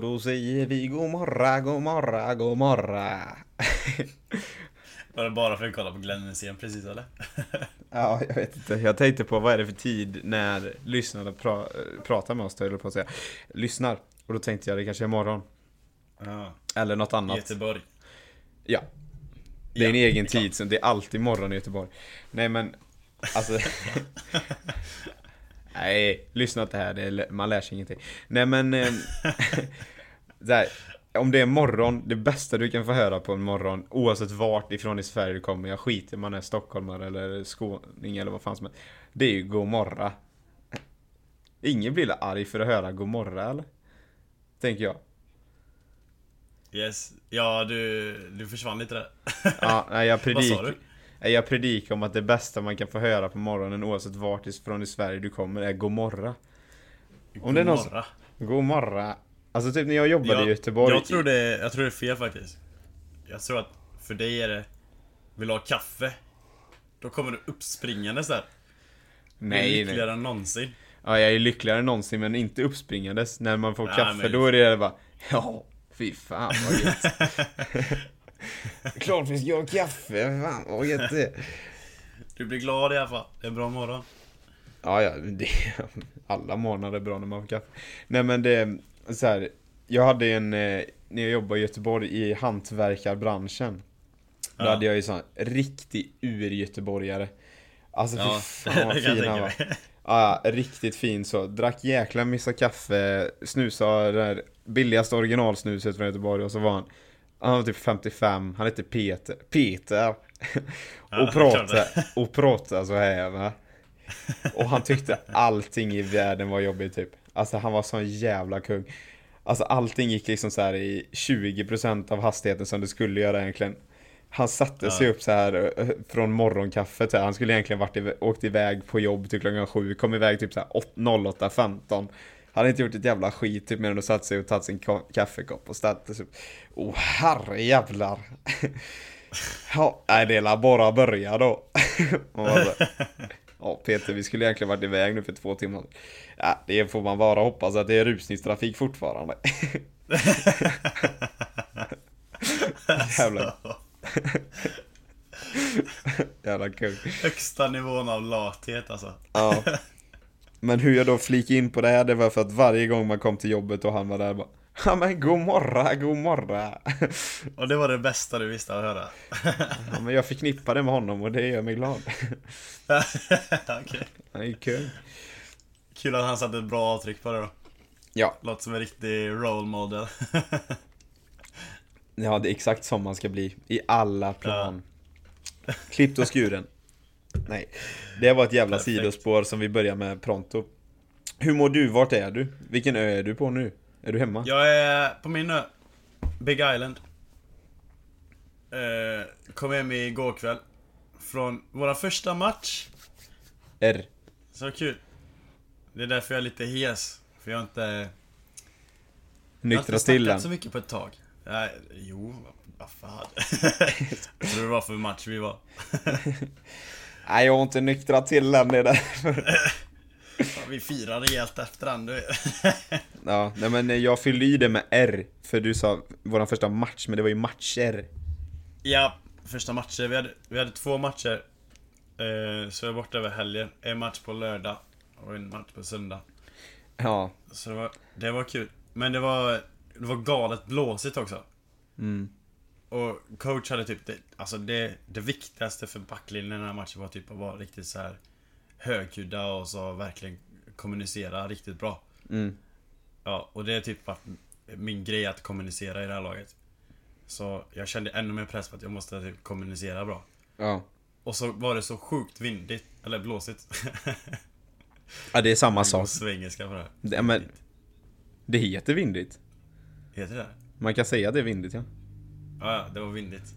Ja, då säger vi god morra, god morra, god morra. Var det bara för att kolla på Glenn Hysén precis eller? Ja, jag vet inte. Jag tänkte på vad är det för tid när lyssnarna pra pratar med oss, jag på att säga. Lyssnar. Och då tänkte jag det kanske är morgon. Ja. Eller något annat. Göteborg. Ja. Det är en Ja, egen är klart. tid, så det är alltid morgon i Göteborg. Nej men, alltså... Nej, lyssna inte här, det är, man lär sig ingenting. Nej men... Eh, så här, om det är morgon, det bästa du kan få höra på en morgon, oavsett vart ifrån i Sverige du kommer, jag skiter om man är stockholmare eller skåning eller vad fan som helst. Det är ju god morra. Ingen blir arg för att höra god morra eller? Tänker jag. Yes. Ja, du, du försvann lite där. Ja, nej, jag Vad predik, sa du? Nej, jag predikar om att det bästa man kan få höra på morgonen oavsett vart ifrån i Sverige du kommer är god morra. Om det är någon Morra. God. Alltså typ när jag jobbade jag, i Göteborg. Jag tror, det, jag tror det är fel faktiskt. Jag tror att för dig är det... Vill du ha kaffe? Då kommer du uppspringandes där. Du är Nej, lyckligare nej. än någonsin. Ja, jag är lyckligare än någonsin men inte uppspringandes. När man får Nej, kaffe men- då är det bara Ja, fy fan vad gött. Klart vi ska ha kaffe, fan vad gött det. Du blir glad i alla fall. Det är en bra morgon. Ja, ja, det, alla morgnar är bra när man får kaffe. Nej men det, så här, jag hade en, eh, när jag jobbade i Göteborg i hantverkarbranschen. Då Ja. hade jag ju sån riktig ur-göteborgare. Alltså fy Ja, fan vad fin han var. ja, riktigt fin så. Drack jäkla massa kaffe, snusade det där billigaste originalsnuset från Göteborg och så var han han var typ 55, han hette Peter. Peter! Och, pratade, och pratade så här va. Och han tyckte allting i världen var jobbigt typ. Alltså han var sån jävla kung. Alltså allting gick liksom så här i 20% av hastigheten som det skulle göra egentligen. Han satte sig upp så här eh, från morgonkaffet. Han skulle egentligen varit i, åkt iväg på jobb till klockan 7. Kom iväg typ så här 08.15. Han har inte gjort ett jävla skit typ mer än att satt sig och tagit sin kaffekopp och ställt sig upp. Oh herrejävlar. ja, nej det lär bara börja då. Ja Peter, vi skulle egentligen varit iväg nu för två timmar. Ja, det får man bara hoppas att det är rusningstrafik fortfarande. Jävlar. Alltså. Jävla kung. Högsta nivån av lathet alltså. ja. Men hur jag då flikade in på det här, det var för att varje gång man kom till jobbet och han var där bara Ja men god morra, god morra. Och det var det bästa du visste att höra. Ja, men jag förknippade med honom och det gör mig glad. Okej. Han är kul. Kul att han satte ett bra avtryck på det då. Ja, Låter som en riktig role model. ja, det är exakt som man ska bli. I alla plan. Klippt och skuren. Nej, det var ett jävla Perfekt. sidospår som vi börjar med pronto. Hur mår du? Vart är du? Vilken ö är du på nu? Är du hemma? Jag är på min ö. Big Island. Eh, kom hem igår kväll. Från våra första match. R. Så kul. Det är därför jag är lite hes. För jag har inte... Jag har inte till snackat så mycket på ett tag. Nej, jo, vad fan. jag tror det var för match vi var. Nej, jag har inte nyktrat till den. Det är därför. Fan, Vi firar rejält efter den, du. Ja, nej men jag fyllde i det med R. För du sa våran första match, men det var ju matcher. Ja, första matcher. Vi hade, vi hade två matcher. Eh, så jag var borta över helgen. En match på lördag och en match på söndag. Ja. Så det var, det var kul. Men det var, det var galet blåsigt också. Mm. Och coach hade typ det, alltså det, det viktigaste för backlinjen i den här matchen var typ att vara riktigt så här högljudda och så verkligen kommunicera riktigt bra. Mm. Ja, och det är typ varit min grej att kommunicera i det här laget. Så jag kände ännu mer press på att jag måste typ kommunicera bra. Ja. Och så var det så sjukt vindigt, eller blåsigt. Ja, det är samma sak. Svengelska på det här. Det, men, det heter vindigt. Heter det Man kan säga det är vindigt, ja. Ja, ja, det var vindigt.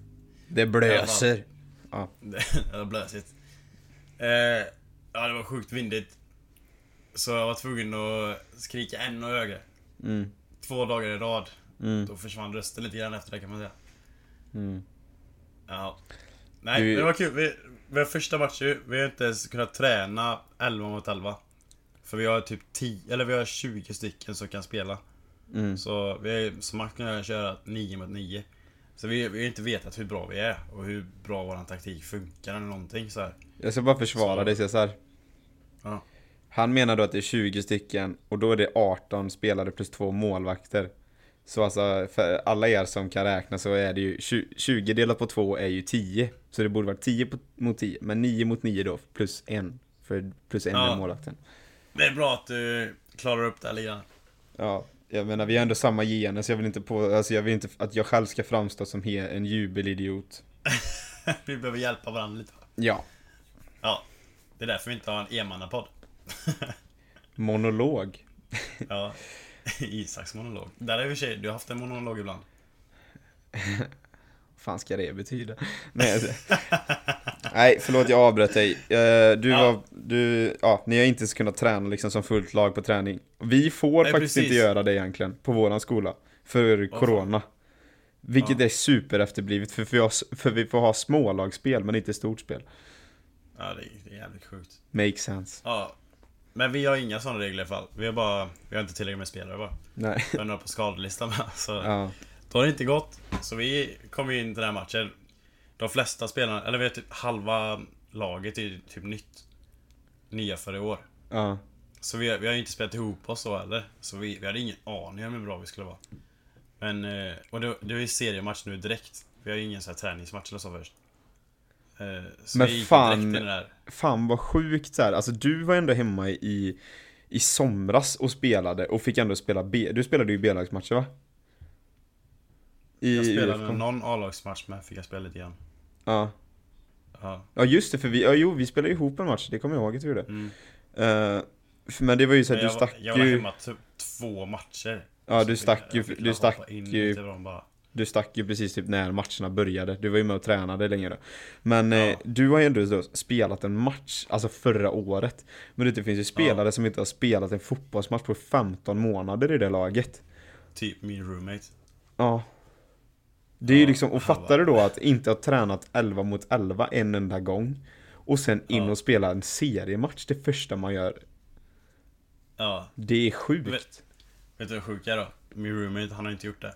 Det blöser. Ja. det var blösigt. Eh, ja, det var sjukt vindigt. Så jag var tvungen att skrika ännu högre. Mm. Två dagar i rad. Mm. Då försvann rösten lite grann efter det kan man säga. Mm. Ja. Nej, Du- det var kul. Vi, har första matchen, vi har inte ens kunnat träna 11 mot 11. För vi har typ 10, eller vi har 20 stycken som kan spela. Mm. Så vi har som max kunnat köra 9 mot 9. Så vi, vi har inte vetat hur bra vi är och hur bra våran taktik funkar eller någonting så här. Jag ska bara försvara Så- dig Cesar. Ja. Han menar då att det är 20 stycken och då är det 18 spelare plus två målvakter. Så alltså, för alla er som kan räkna så är det ju 20, 20 delat på 2 är ju 10. Så det borde vara 10 på, mot 10, men 9 mot 9 då, plus en. För plus en Ja. är målvakten. Det är bra att du klarar upp det här lite. Ja, jag menar vi har ändå samma gener så jag vill inte på, alltså jag vill inte att jag själv ska framstå som he, en jubelidiot. Vi behöver hjälpa varandra lite. Ja. Ja. Det är därför vi inte har en enmannapodd. Monolog. Ja. Isaks monolog. Där är vi tjej, du har haft en monolog ibland. Fan ska det betyda? Nej. Nej förlåt jag avbröt dig. Eh, Du Ja. var, du, ja, ni har inte kunnat träna liksom som fullt lag på träning. Vi får Nej, faktiskt precis. inte göra det egentligen, på våran skola. För fan. corona. Vilket Ja. är super efterblivet, för, för, för vi får ha smålagsspel men inte stort spel. Ja, det är, det är jävligt sjukt. Makes sense. Ja. Men vi har inga sådana regler i alla fall. Vi har bara, vi har inte tillräckligt med spelare bara. Nej. Vi har några på skadelistan med. Så Ja. då har det inte gått. Så vi kom ju in till den här matchen. De flesta spelarna, eller vi typ halva laget är typ nytt. Nya för i år. Ja. Så vi, vi har ju inte spelat ihop oss så heller. Så vi, vi hade ingen aning om hur bra vi skulle vara. Men, eh, och det, det var ju seriematch nu direkt. Vi har ju ingen sån här träningsmatch eller så först. Eh, Så Men fan. Fan vad sjukt så här. alltså du var ändå hemma i, i somras och spelade och fick ändå spela B, du spelade ju B-lagsmatcher va? I Jag spelade UFK. någon A-lagsmatch med, fick jag spela lite grann. Ja. Ja. ja just det, för vi, ja, jo vi spelade ihop en match, det kommer jag ihåg att vi gjorde. Mm. Eh, för- men det var ju så att du jag, var- stack jag var ju, hemma typ två matcher. Ja, du stack jag- ju- jag du stack in ju- du stack ju precis typ när matcherna började, du var ju med och tränade länge då. Men eh, Ja. du har ju ändå då spelat en match, alltså förra året. Men det finns ju spelare som inte har spelat en fotbollsmatch på 15 månader i det laget. Typ min roommate. Ja. Det är ju liksom, och fattar du då att inte ha tränat 11 mot 11 en enda gång och sen in och spela en seriematch det första man gör. Ja. Det är sjukt. Vet- Vet du vad är då? Min roommate, han har inte gjort det.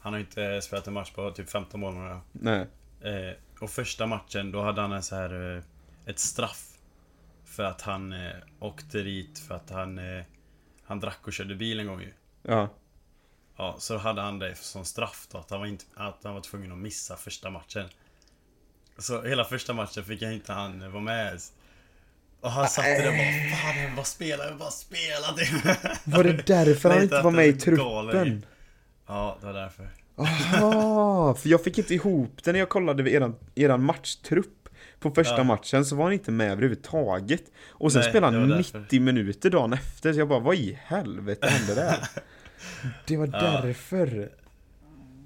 Han har inte spelat en match på typ 15 månader. Nej. Eh, och första matchen, då hade han en så här eh, ett straff. För att han eh, åkte dit för att han eh, Han drack och körde bil en gång ju. Ja. Ja, så hade han det som straff då, att han var, inte, att han var tvungen att missa första matchen. Så hela första matchen fick jag inte han vara med ens. Och han satt där och bara Fan jag vill bara spela, jag vill bara spela det. Var det därför han inte var med i truppen? Ja, det var därför. Aha, för jag fick inte ihop det när jag kollade eran, eran matchtrupp. På första Ja. matchen så var han inte med överhuvudtaget. Och sen Nej, spelade han var därför. 90 minuter dagen efter, så jag bara vad i helvete hände där? Det var Ja. därför.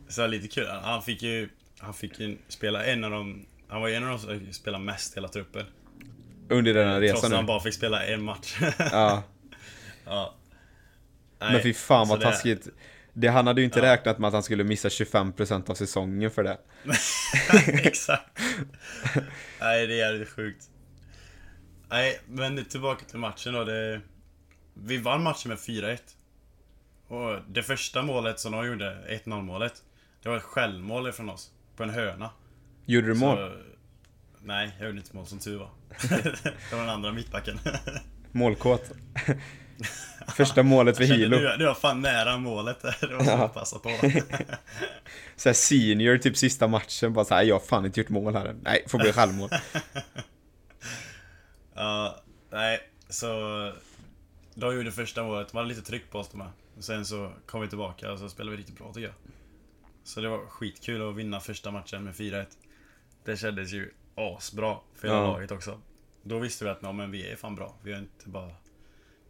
Så lite kul. Han fick ju Han fick ju spela en av de Han var ju en av de som spelade mest i hela truppen. Under den här Trots resan att han bara fick spela en match. Ja, ja. men fy fan vad det- taskigt. Det, han hade ju inte Ja. räknat med att han skulle missa 25% av säsongen för det. Exakt. Nej, det är jävligt sjukt. Nej, men tillbaka till matchen då. Det... Vi vann matchen med 4-1. Och det första målet som de gjorde, 1-0 målet. Det var ett självmål från oss. På en hörna. Gjorde du mål? Så... Nej, jag gjorde inte mål som tur var. det var den andra mittbacken. Målkåt. Första målet för Hilo. Du, du var fan nära målet där. Det var så Ja. att passa på. Såhär senior, typ sista matchen, bara såhär, jag har fan inte gjort mål här än. Nej, får bli självmål. Ja, nej, så... De gjorde första målet, de hade lite tryck på oss de här. Sen så kom vi tillbaka och så spelade vi riktigt bra tycker jag. Så det var skitkul att vinna första matchen med 4-1. Det kändes ju asbra för hela Ja. laget också. Då visste vi att ja, men vi är fan bra. Vi är inte bara...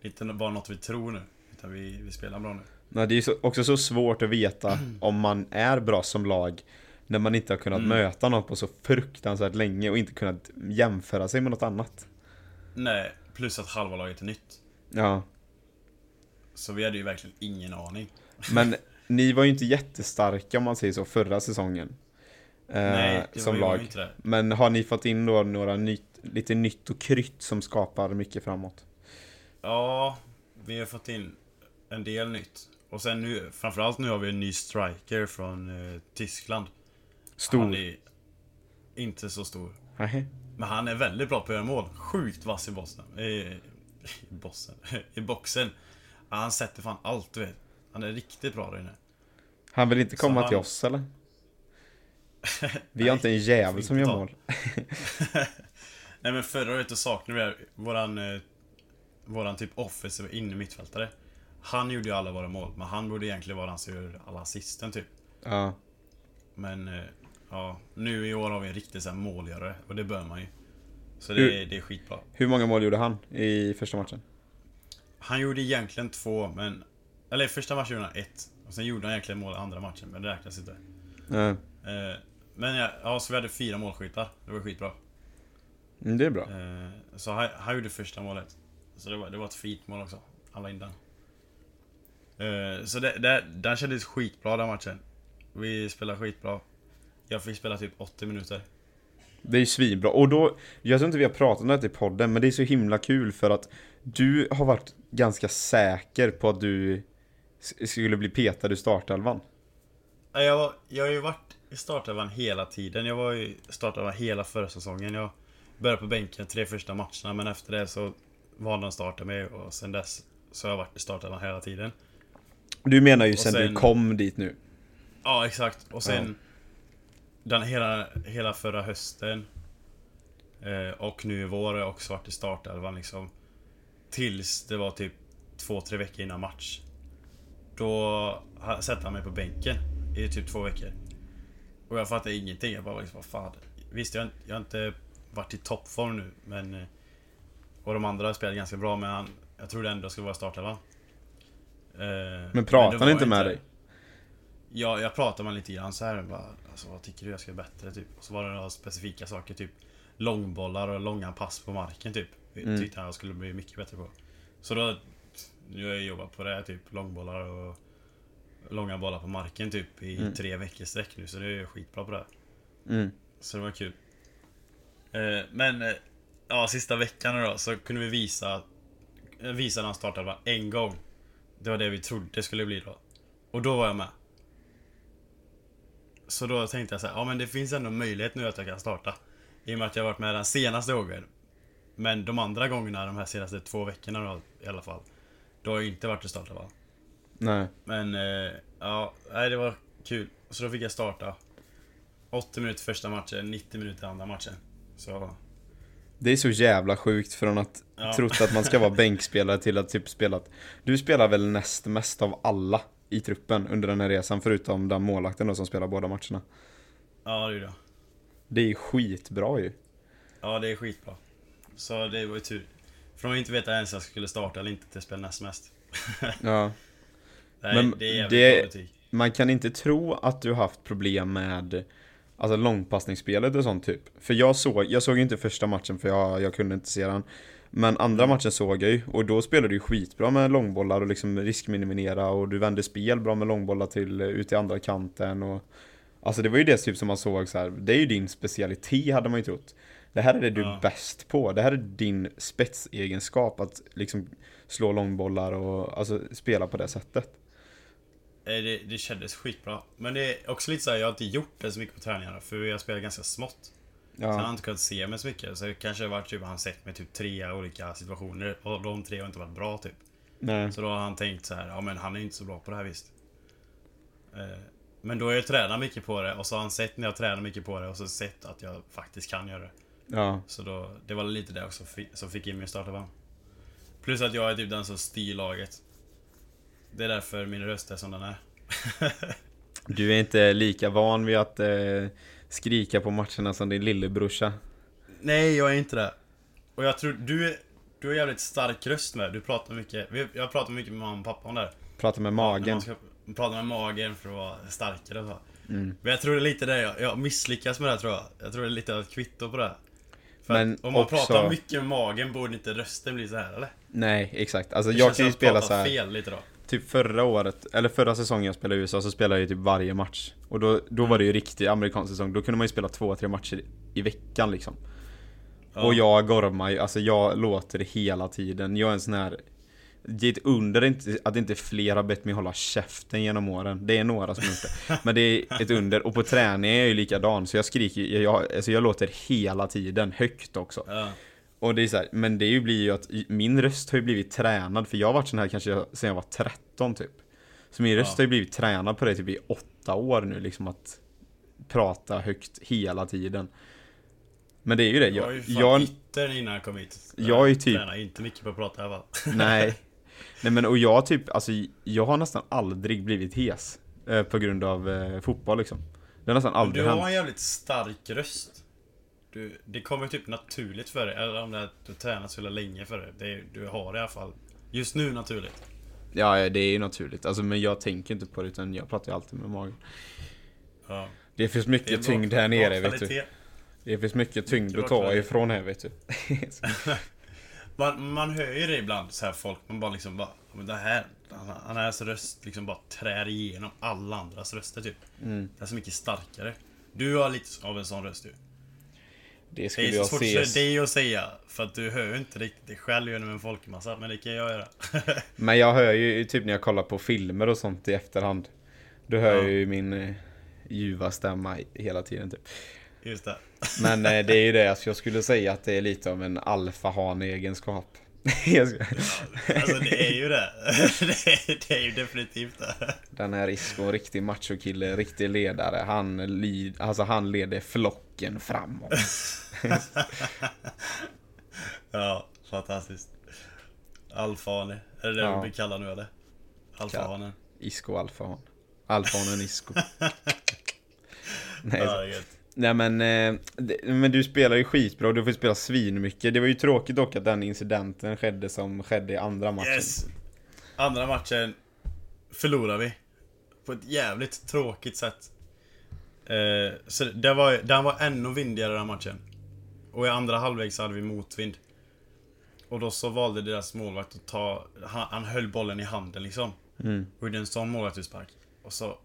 Inte bara något vi tror nu. Utan vi, vi spelar bra nu. Nej, det är ju så, också så svårt att veta om man är bra som lag när man inte har kunnat Mm. möta någon på så fruktansvärt länge och inte kunnat jämföra sig med något annat. Nej, plus att halva laget är nytt. Ja, Så vi hade ju verkligen ingen aning. men ni var ju inte jättestarka om man säger så förra säsongen. Eh, Nej, det som var, lag. inte det. Men har ni fått in då några nytt, lite nytt och krytt som skapar mycket framåt? Ja, vi har fått in en del nytt. Och sen nu, framförallt nu har vi en ny striker från eh, Tyskland. Stor. Han är inte så stor. Nej. Men han är väldigt bra på att göra mål. Sjukt vass i bossen. I, i bossen. I boxen. Ja, han sätter fan allt du vet. Han är riktigt bra där inne. Han vill inte komma han- till oss eller? Vi har inte en jävel som gör mål. Nej men förra året så saknade vi våran, eh, våran typ offensiv inne mittfältare. Han gjorde ju alla våra mål, men han borde egentligen vara den som gör alla assisten typ. Ja. Men eh, ja, nu i år har vi en riktig så här målgörare och det bör man ju. Så Hur- det, det är skitbra. Hur många mål gjorde han i första matchen? Han gjorde egentligen två, men... Eller första matchen gjorde han ett. Och sen gjorde han egentligen mål andra matchen, men det räknas inte. Ja. Eh, men ja, ja, så vi hade fyra målskyttar. Det var skitbra. Mm, det är bra. Eh, så han, han gjorde första målet. Så det var, det var ett fint mål också. Alla in den. Eh, så det, det, den kändes skitbra den matchen. Vi spelade skitbra. Jag fick spela typ 80 minuter. Det är ju svinbra. Och då, jag tror inte vi har pratat om det i podden, men det är så himla kul för att du har varit ganska säker på att du skulle bli petad ur startelvan. Ja, Jag, var, jag har ju varit i startelvan hela tiden. Jag var i startelvan hela förra säsongen. Jag började på bänken tre första matcherna, men efter det så valde de att starta mig och sen dess så har jag varit i startelvan hela tiden. Du menar ju sen, sen- du kom dit nu. Ja, exakt. Och sen den hela, hela förra hösten eh, och nu i vår har jag också varit i startelvan liksom. Tills det var typ två, tre veckor innan match. Då satte han mig på bänken i typ två veckor. Och jag fattade ingenting. Jag bara liksom, vad fan. Visst, jag, inte- jag har inte varit i toppform nu, men... eh, Och de andra spelat ganska bra, men han, jag trodde ändå jag skulle vara. Eh, Men var han inte med dig? Ja, jag pratade med honom lite grann så här. Bara, alltså, vad tycker du jag ska göra bättre? Typ. Och så var det några specifika saker, typ långbollar och långa pass på marken typ. Mm. Tyckte han jag skulle bli mycket bättre på. Så då, nu har jag jobbat på det, typ långbollar och långa bollar på marken typ i Mm. tre veckor sträck nu. Så det är jag skitbra på det. Mm. Så det var kul. Eh, men, eh, ja, sista veckan då så kunde vi visa eh, Visa när han startade bara en gång. Det var det vi trodde det skulle bli då. Och då var jag med. Så då tänkte jag så här, ja men det finns ändå möjlighet nu att jag kan starta. I och med att jag varit med den senaste gången. Men de andra gångerna, de här senaste två veckorna då, i alla fall. Då har jag inte varit i starta va. Nej. Men, eh, ja, nej, det var kul. Så då fick jag starta. 80 minuter första matchen, 90 minuter andra matchen. Så, Det är så jävla sjukt från att Ja. trott att man ska vara bänkspelare till att typ spela Du spelar väl näst mest av alla i truppen under den här resan förutom den målvakten då som spelar båda matcherna. ja det gjorde jag. Det är skitbra ju. Ja, det är skitbra. Så det var ju tur. Från att inte veta ens om jag skulle starta eller inte till att spela näst mest. Ja. Nej, Men det är jävligt det-. Man kan inte tro att du har haft problem med Alltså långpassningsspelet och sånt typ. För jag såg, jag såg inte första matchen för jag, jag kunde inte se den. Men andra matchen såg jag ju och då spelade du ju skitbra med långbollar och liksom riskminimera och du vände spel bra med långbollar till ut i andra kanten och Alltså det var ju det typ som man såg så här. det är ju din specialitet hade man ju trott. Det här är det du är Ja. bäst på, det här är din spetsegenskap att liksom slå långbollar och alltså spela på det sättet. Eh, Det, det kändes skitbra. Men det är också lite så här, jag har inte gjort det så mycket på träningarna för jag spelar ganska smått. Så han har Ja, inte kunnat se mig så mycket. Så det kanske har varit typ, han sett mig typ tre olika situationer och de tre har inte varit bra typ. nej. Så då har han tänkt så här, ja men han är inte så bra på det här visst. Eh, Men då har jag tränat mycket på det och så har han sett när jag tränar mycket på det och så sett att jag faktiskt kan göra det. Ja, Så då, det var lite det också som fick in mig i startelvan. Plus att jag är typ den som styr laget. Det är därför min röst är som den är. Du är inte lika van vid att eh, skrika på matcherna som din lillebrorsa. Nej, jag är inte det. Och jag tror, du du har jävligt stark röst med. Du pratar mycket, jag pratar mycket med mamma och pappa om det här. Pratar med magen. Man ska prata med magen för att vara starkare och så. Mm. Men jag tror det är lite det jag, jag misslyckas med det här, tror jag. Jag tror det är lite av ett kvitto på det. här. För Men om man också- pratar mycket med magen borde inte rösten bli så här eller? Nej, exakt. Alltså Det jag kan ju spela så här. fel lite då. Typ förra året, eller förra säsongen jag spelade i USA så spelade jag ju typ varje match. Och då, då var det ju riktig amerikansk säsong. Då kunde man ju spela två, tre matcher i veckan liksom. Ja. Och jag gormar ju, alltså jag låter hela tiden. Jag är en sån här Det är ett under inte, att inte fler har bett mig hålla käften genom åren. Det är några som har det. Men det är ett under. Och på träning är jag ju likadan. Så jag skriker jag, jag, alltså jag låter hela tiden, högt också. Ja. Och det är så här, men det blir ju att min röst har ju blivit tränad. För jag har varit sån här kanske sen jag var 13 typ. Så min röst Ja. har ju blivit tränad på det typ i åtta år nu liksom att prata högt hela tiden. Men det är ju det. Jag var ju Jag, fan jag, innan jag kom hit. Jag är ju typ- tränar inte mycket på att prata i alla fall. Nej. Nej men och jag typ, alltså jag har nästan aldrig blivit hes. Eh, på grund av eh, fotboll liksom. Det har nästan Du aldrig har hänt. en jävligt stark röst. Du, det kommer typ naturligt för dig. Eller om det är att du tränat så jävla länge för det. det du har det i alla fall. Just nu naturligt. Ja, det är ju naturligt. Alltså men jag tänker inte på det utan jag pratar ju alltid med magen. Ja. Det finns Det mycket bra- tyngd här nere vet du. Det finns mycket tyngd att ta ifrån här vet du. Man, man hör ju det ibland, så här folk, man bara liksom bara, men det här, han, han hans röst liksom bara trär igenom alla andras röster typ. Mm. Det är så mycket starkare. Du har lite av en sån röst du. Det Det skulle är så jag svårt se. för dig att säga, för att du hör ju inte riktigt dig själv genom en folkmassa, men det kan jag göra. Men jag hör ju typ när jag kollar på filmer och sånt i efterhand. Då hör Ja. jag ju min eh, ljuva stämma hela tiden typ. Just det. Men eh, det är ju det, alltså jag skulle säga att det är lite av en alfahane-egenskap. Alltså det är ju det. Det är, det är ju definitivt det. Den här Isco, en riktig machokille, riktig ledare. Han, lid, alltså han leder flocken framåt. Ja, fantastiskt. Alfahane. Är det det Ja. du blir kallad nu eller? Alfahanen. Isco alfahan. Alfahanen Isco. Nej, Ja, Nej men, eh, det, men du spelar ju skitbra och du får spela svinmycket. Det var ju tråkigt dock att den incidenten skedde som skedde i andra matchen. Yes! Andra matchen förlorar vi. På ett jävligt tråkigt sätt. Eh, så det var, den var ännu vindigare den matchen. Och i andra halvlek så hade vi motvind. Och då så valde deras målvakt att ta, han, han höll bollen i handen liksom. Mm. Och gjorde en sån målvaktsutspark. Och så,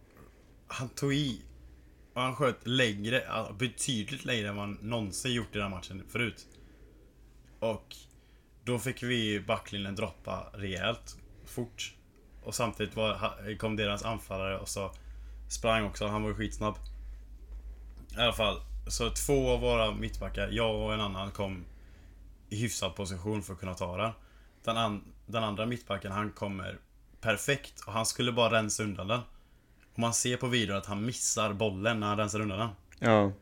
han tog i. Och han sköt längre, betydligt längre än man någonsin gjort i den här matchen förut. Och då fick vi backlinjen droppa rejält fort. Och samtidigt var, kom deras anfallare och så sprang också, han var ju skitsnabb. I alla fall, så två av våra mittbackar, jag och en annan, kom i hyfsad position för att kunna ta den. Den, an, den andra mittbacken, han kommer perfekt och han skulle bara rensa undan den. Man ser på videon att han missar bollen när han rensar undan den. Ja.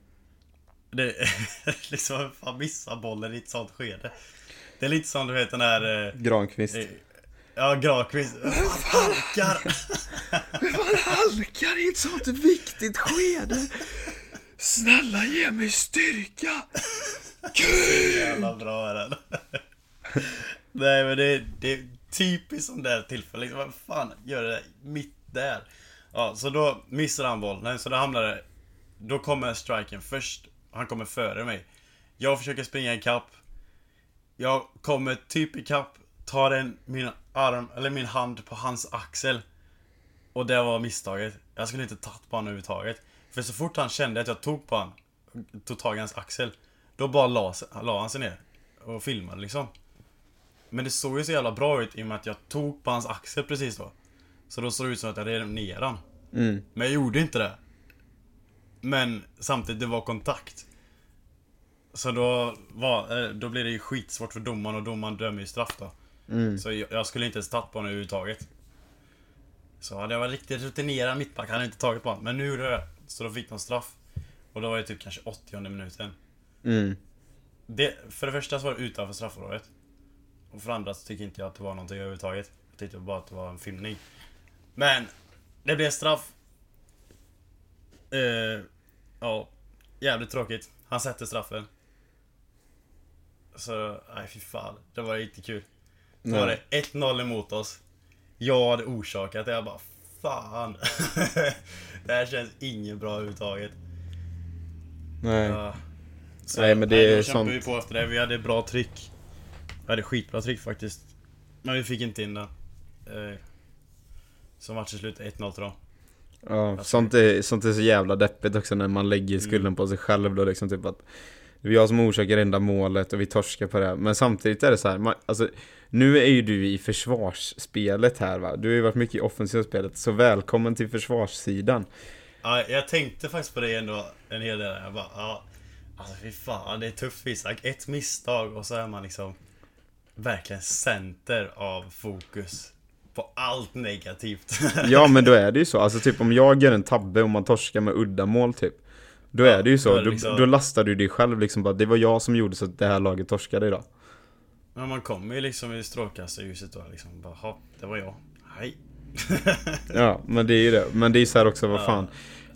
Det liksom, fan missar bollen i ett sånt skede? Det är lite som du vet den där... eh, Granqvist. eh, Ja, Granqvist. Fan, halkar! Man halkar i ett sånt viktigt skede. Snälla ge mig styrka. Jävla bra är den. Nej men det, det är typiskt sån där tillfälle. Liksom, vad fan gör det där mitt där? Ja, så då missar han bollen. Så då hamnar det... Då kommer striken först. Han kommer före mig. Jag försöker springa ikapp. Jag kommer typ ikapp. Tar en, min arm, eller min hand på hans axel. Och det var misstaget. Jag skulle inte tagit på honom överhuvudtaget. För så fort han kände att jag tog på honom, tog tag i hans axel. Då bara la, la han sig ner. Och filmade liksom. Men det såg ju så jävla bra ut i och med att jag tog på hans axel precis då. Så då såg det ut som att jag rev ner han. Mm. Men jag gjorde inte det. Men samtidigt, det var kontakt. Så då, var, eh, då blir det ju skitsvårt för domaren och domaren dömer ju straff då. Mm. Så jag, jag skulle inte ens tagit på honom överhuvudtaget. Så hade jag varit riktigt rutinerad mittback hade jag inte tagit på honom. Men nu gjorde jag det. Så då fick de straff. Och då var det typ kanske 80 minuten. Mm. Det, för det första så var det utanför straffområdet. Och för det andra så tycker inte jag att det var någonting överhuvudtaget. Jag tyckte bara att det var en filmning. Men, det blev straff. Eh, ja, jävligt tråkigt. Han sätter straffen. Så, nej fy fan. Det var inte kul. Då var det 1-0 emot oss. Jag hade orsakat det. Jag bara, fan. det här känns inget bra överhuvudtaget. Nej. Ja. Så, Nej, men det nej, är då kämpade sånt- vi på efter det. Vi hade bra tryck. Vi hade skitbra tryck faktiskt. Men vi fick inte in den. Eh, Så matchen slutade 1-0 till dem. Ja, sånt är, sånt är så jävla deppigt också när man lägger skulden Mm. på sig själv då liksom typ att Det är jag som orsakar enda målet och vi torskar på det Men samtidigt är det så här, man, alltså Nu är ju du i försvarsspelet här va? Du har ju varit mycket i offensivspelet, så välkommen till försvarssidan. Ja, jag tänkte faktiskt på det ändå en hel del. Jag bara, ja. Alltså fy fan, det är tufft Isak. Ett misstag och så är man liksom verkligen center av fokus på allt negativt. Ja men då är det ju så, alltså typ om jag gör en tabbe och man torskar med uddamål typ Då är det ju så, då liksom- då lastar du dig själv liksom bara, det var jag som gjorde så att det här laget torskade idag Men man kommer ju liksom i strålkastarljuset då liksom. Bara, "Ha, det var jag. Hej. Ja, men det är ju det. Men det är så här också, vad fan.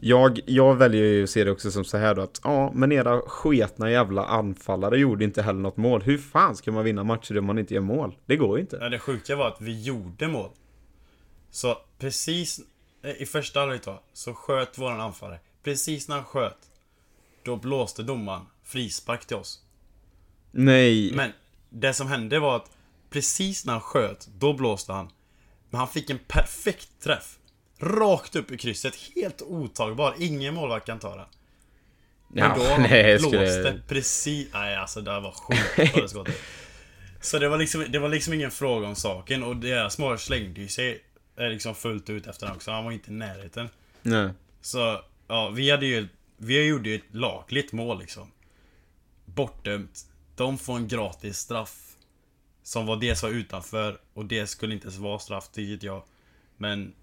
Jag, jag väljer ju att se det också som så här då att ja, men era sketna jävla anfallare gjorde inte heller något mål. Hur fan ska man vinna matcher om man inte gör mål? Det går ju inte. Ja, det sjuka var att vi gjorde mål. Så precis eh, i första halvlek då, så sköt våran anfallare. Precis när han sköt, då blåste domaren frispark till oss. Nej. Men det som hände var att precis när han sköt, då blåste han. Men han fick en perfekt träff. Rakt upp i krysset, helt otagbar. Ingen målvakt kan ta den. Men Ja, då nej, blåste skulle... precis... Nej alltså det var sjukt på det skottet. Så det var, liksom, det var liksom ingen fråga om saken och deras mål slängde ju sig eh, liksom fullt ut efter den också. Han var inte i närheten. Nej. Så, ja, vi hade ju... Vi gjorde ju ett lagligt mål liksom. Bortdömt. De får en gratis straff. Som var det som var utanför och det skulle inte ens vara straff, tycker jag. Men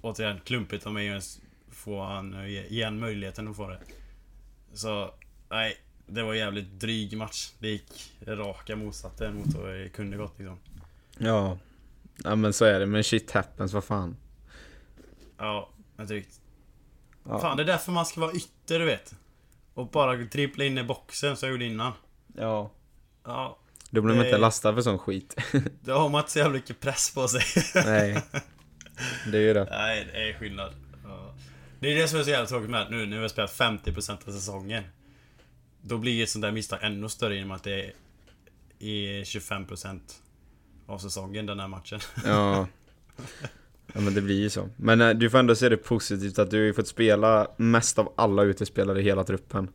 återigen, klumpigt av mig att ens få han eh, ge han möjligheten att få det. Så, nej. Det var en jävligt dryg match. Det gick raka motsatsen mot vad det kunde gått liksom. Ja. Ja men så är det, men shit happens, vad fan. Ja, men drygt. Ja. Fan, det är därför man ska vara ytter, du vet. Och bara dribbla in i boxen som jag gjorde innan. Ja. Ja, Då blir man Det- inte lastad för sån skit. då har man inte så jävla mycket press på sig. Nej. Det är ju det. Nej, det är skillnad. Det är det som är så jävla tråkigt med att nu när vi har spelat 50% av säsongen. Då blir ett sånt där misstag ännu större genom att det är 25% av säsongen den här matchen. Ja. Ja men det blir ju så. Men eh, du får ändå se det positivt att du har ju fått spela mest av alla utespelare i hela truppen.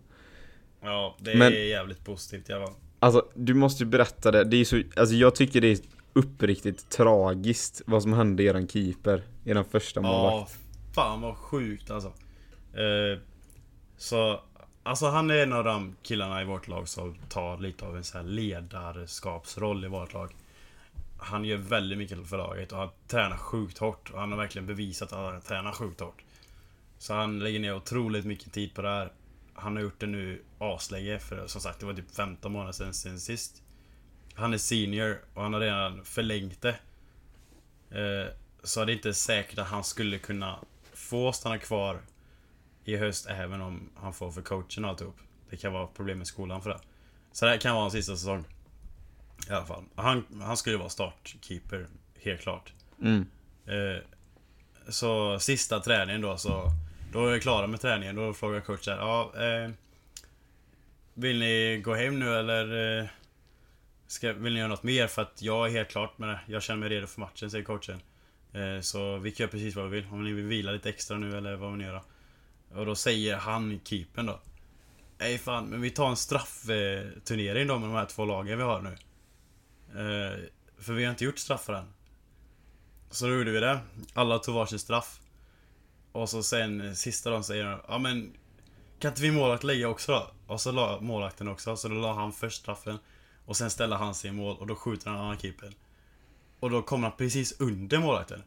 Ja, det är Men- jävligt positivt i alla fall. Alltså, du måste ju berätta det. Det är så, alltså jag tycker det är uppriktigt tragiskt vad som hände eran keeper, eran första målvakt. Ja, fan vad sjukt alltså. Eh, så, alltså han är en av de killarna i vårt lag som tar lite av en sån här ledarskapsroll i vårt lag. Han gör väldigt mycket för laget och han tränar sjukt hårt och han har verkligen bevisat att han tränar sjukt hårt. Så han lägger ner otroligt mycket tid på det här. Han har gjort det nu aslänge för som sagt det var typ 15 månader sedan, sen sist. Han är senior och han har redan förlängt det. Eh, så det är inte säkert att han skulle kunna få stanna kvar i höst även om han får för coachen och alltihop. Det kan vara problem med skolan för det. Så det här kan vara hans sista säsong. I alla fall. Han, han skulle vara startkeeper, helt klart. Mm. Eh, så sista träningen då så Då är vi klara med träningen, då frågar coachen ja, eh, Vill ni gå hem nu eller eh, ska, Vill ni göra något mer? För att jag är helt klart med det Jag känner mig redo för matchen, säger coachen eh, Så vi kan göra precis vad vi vill Om ni vill vila lite extra nu eller vad vill ni göra? Och då säger han, keepern då Nej fan, men vi tar en straffturnering då med de här två lagen vi har nu eh, För vi har inte gjort straffar än så då gjorde vi det. Alla tog varsin straff. Och så sen sista dagen säger han. Ja men Kan inte vi målvakt lägga också då? Och så la målvakten också. Så då la han först straffen. Och sen ställer han sig i mål och då skjuter han annan keeper. Och då kommer han precis under målvakten.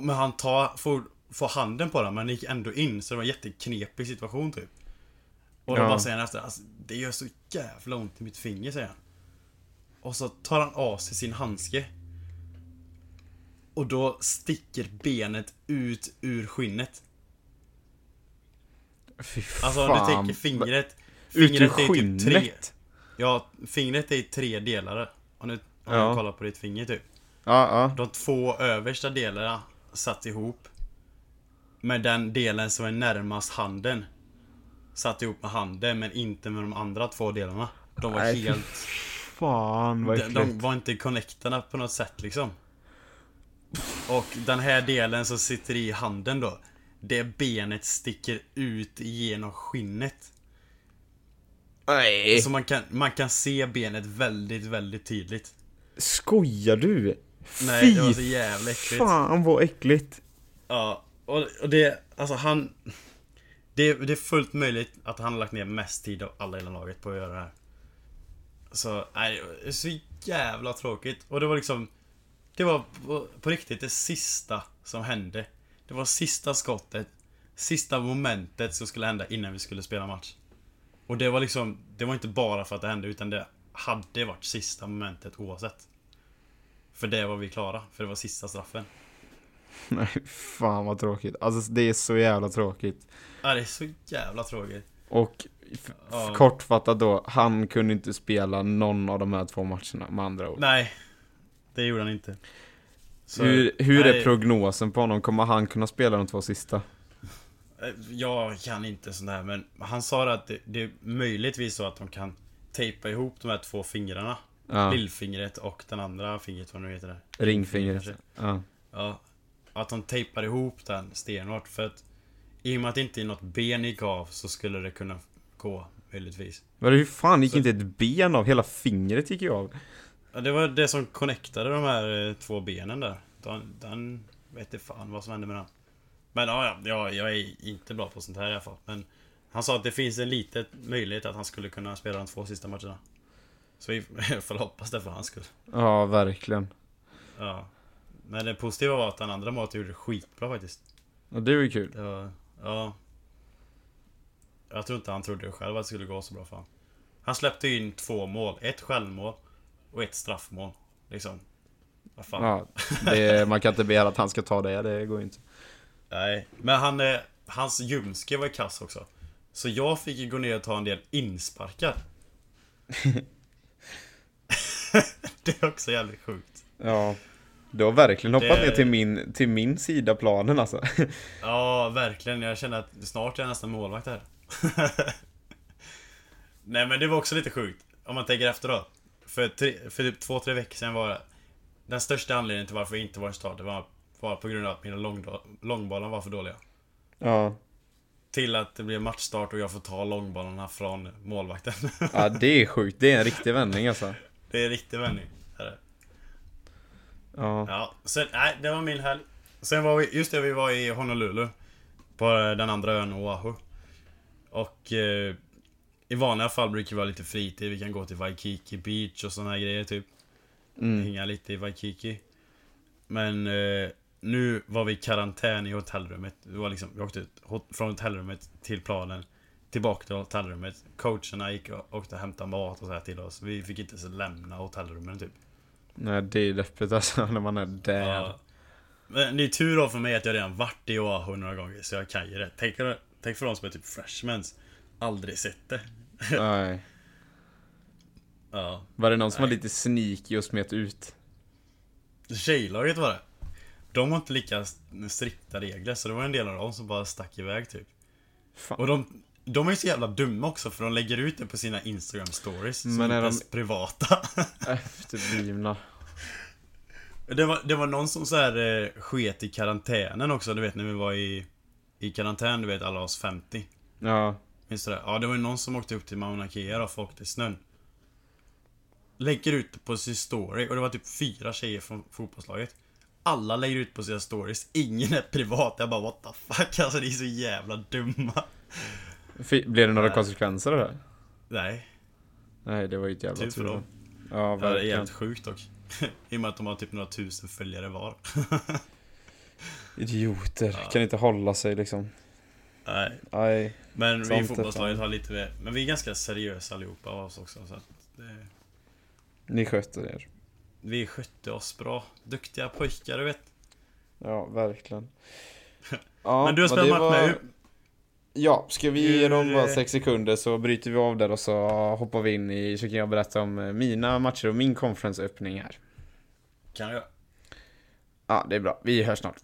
Men han tar, får, får handen på den men det gick ändå in så det var en jätteknepig situation typ. Och då Ja. bara säger han efter alltså, Det gör så jävla ont i mitt finger säger han. Och så tar han av sig sin handske. Och då sticker benet ut ur skinnet. Fy Alltså om du fan. tänker fingret. Ut ur Fingret är typ tre. Ja, fingret är i tre delar. Om du, om Ja. du kollar på ditt finger typ. Ja, ja. De två översta delarna satt ihop. Med den delen som är närmast handen. Satt ihop med handen men inte med de andra två delarna. De var Nej, helt... Fan vad De, äckligt. de var inte connectade på något sätt liksom. Och den här delen som sitter i handen då. Det benet sticker ut genom skinnet. Nej. Så man kan, man kan se benet väldigt, väldigt tydligt. Skojar du? Nej, Fy det var så jävla äckligt. Fan vad äckligt! Ja, och, och det, alltså han... Det, det är fullt möjligt att han har lagt ner mest tid av alla i laget på att göra det här. Så, nej, det är så jävla tråkigt. Och det var liksom... Det var på, på riktigt det sista som hände. Det var sista skottet, sista momentet som skulle hända innan vi skulle spela match. Och det var liksom, det var inte bara för att det hände, utan det hade varit sista momentet oavsett. För det var vi klara, för det var sista straffen. Nej, fan vad tråkigt. Alltså det är så jävla tråkigt. Ja, det är så jävla tråkigt. Och Ja. kortfattat då, han kunde inte spela någon av de här två matcherna med andra ord. Nej, det gjorde han inte. Så, hur hur nej, är prognosen på honom? Kommer han kunna spela de två sista? Eh, Jag kan inte sånt här, men han sa att det, det är möjligtvis så att de kan tejpa ihop de här två fingrarna. Ja, Lillfingret och den andra fingret, vad nu heter det. ringfingret. Ja. Ja. Att de tejpar ihop den stenhårt, för att i och med att det inte är något ben gick av så skulle det kunna gå, möjligtvis. Men hur fan gick Så- inte ett ben av? Hela fingret gick ju av. Ja, det var det som connectade de här eh, två benen där. Den, den vet inte fan vad som hände med den. Men ja, ja, jag, är inte bra på sånt här i alla fall. Men han sa att det finns en liten möjlighet att han skulle kunna spela de två sista matcherna. Så vi får hoppas det för hans skull. Ja, verkligen. Ja. Men det positiva var att den andra målet gjorde skitbra faktiskt. Och det var ju kul. Var, ja. Jag tror inte han trodde själv att det skulle gå så bra för honom. Han släppte in två mål. Ett självmål och ett straffmål. Liksom. Vad fan. Ja, det, man kan inte begära att han ska ta det, det går ju inte. Nej, men han, eh, hans ljumske var kass också. Så jag fick ju gå ner och ta en del insparkar. det är också jävligt sjukt. Ja. Du har verkligen hoppat Det- ner till min, till min sida planen alltså. Ja, verkligen. Jag känner att snart är jag nästan målvakt här. Nej, men det var också lite sjukt. Om man tänker efter då. För, tre, för typ två, tre veckor sedan var det... Den största anledningen till varför jag inte var i start, det var, var på grund av att mina lång, långbollar var för dåliga. Ja. Till att det blev matchstart och jag får ta långbollarna från målvakten. Ja, det är sjukt. Det är en riktig vändning alltså. det är en riktig vändning. Ja. Ja, så nej, det var min helg. Sen var vi, just det, vi var i Honolulu. På den andra ön, Oahu. Och eh, i vanliga fall brukar vi ha lite fritid. Vi kan gå till Waikiki Beach och såna här grejer typ. Mm. Hänga lite i Waikiki. Men eh, nu var vi i karantän i hotellrummet. Det var liksom, vi åkte ut från hotellrummet till planen. Tillbaka till hotellrummet. Coacherna gick och åkte och hämtade mat och så här till oss. Vi fick inte ens lämna hotellrummen typ. Nej, det är deppigt alltså när man är där. Ja. Men det är tur då för mig att jag redan varit i Oahu några gånger, så jag kan ju det. Tänk, tänk för de som är typ freshmans. Aldrig sett det. Nej. Ja. Var det någon som Nej. var lite sneaky och smet ut? Tjejlaget var det. De har inte lika strikta regler, så det var en del av dem som bara stack iväg typ. Fan. Och de, de är ju så jävla dumma också, för de lägger ut det på sina Instagram stories. Som Men är de- privata. Efterblivna. Det var, det var någon som så här eh, sket i karantänen också, du vet när vi var i, i karantän, du vet alla oss 50. Ja. Minns du det? Ja, det var ju någon som åkte upp till Mauna Kea och åkte i snön. Lägger ut på sin story och det var typ fyra tjejer från fotbollslaget. Alla lägger ut på sina stories, ingen är privat. Jag bara what the fuck, alltså ni är så jävla dumma. Fi- Blev det några Nej. konsekvenser av det? Nej, Nej, det var ju ett jävla tur för dem. Ja, Ja, det är verkligen. helt sjukt dock. I och med att de har typ några tusen följare var. Idioter. Ja. Kan inte hålla sig liksom. Nej, Nej. men vi i fotbollslaget har lite mer, men vi är ganska seriösa allihopa av oss också. Så att det, Ni sköter er. Vi skötte oss bra. Duktiga pojkar, du vet. Ja, verkligen. Ja, men du har spelat match var- med Ja, ska vi ge dem Hur, bara eh, sex sekunder så bryter vi av där och så hoppar vi in i, så kan jag berätta om eh, mina matcher och min conference-öppning här. Kan jag? Ja, det är bra. Vi hörs snart.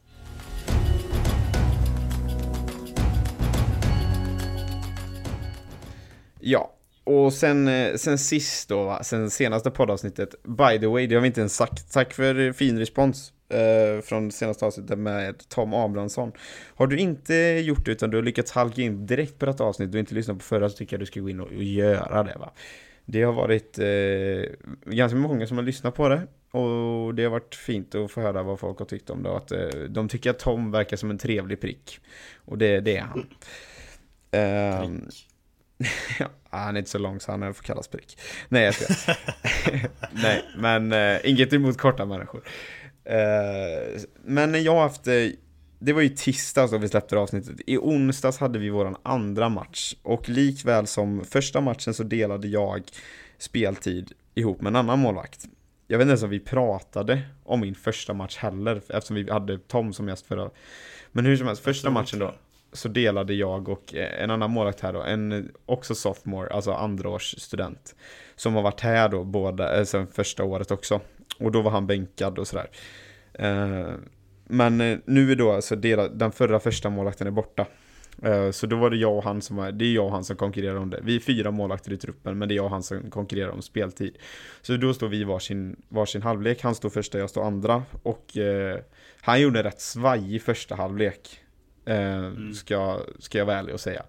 Ja, och sen, eh, sen sist då, va? sen senaste poddavsnittet. By the way, det har vi inte ens sagt. Tack för eh, fin respons eh, från senaste avsnittet med Tom Abrahamsson. Har du inte gjort det utan du har lyckats halka in direkt på detta avsnitt och inte lyssnat på förra så tycker jag du ska gå in och, och göra det va. Det har varit eh, ganska många som har lyssnat på det Och det har varit fint att få höra vad folk har tyckt om det. Och att eh, de tycker att Tom verkar som en trevlig prick. Och det, det är han. Ja, han är inte så lång så han får kallas prick. Nej, jag ska. Nej, men uh, inget emot korta människor. Uh, men jag har haft, uh, det var ju tisdags då vi släppte avsnittet. I onsdags hade vi våran andra match. Och likväl som första matchen så delade jag speltid ihop med en annan målvakt. Jag vet inte ens om vi pratade om min första match heller, eftersom vi hade Tom som gäst förra. Men hur som helst, första matchen då så delade jag och eh, en annan målvakt här då, en också sophomore, alltså andraårsstudent. Som har varit här då båda, eh, sen första året också. Och då var han bänkad och sådär. Eh, men nu är då alltså delad, den förra första målvakten är borta. Så då var det jag och han som var, det är jag och han som konkurrerar om det. Vi är fyra målvakter i truppen, men det är jag och han som konkurrerar om speltid. Så då står vi varsin, varsin halvlek, han står första, jag står andra. Och eh, han gjorde en rätt svajig första halvlek. Eh, mm. ska, ska jag vara ärlig och säga.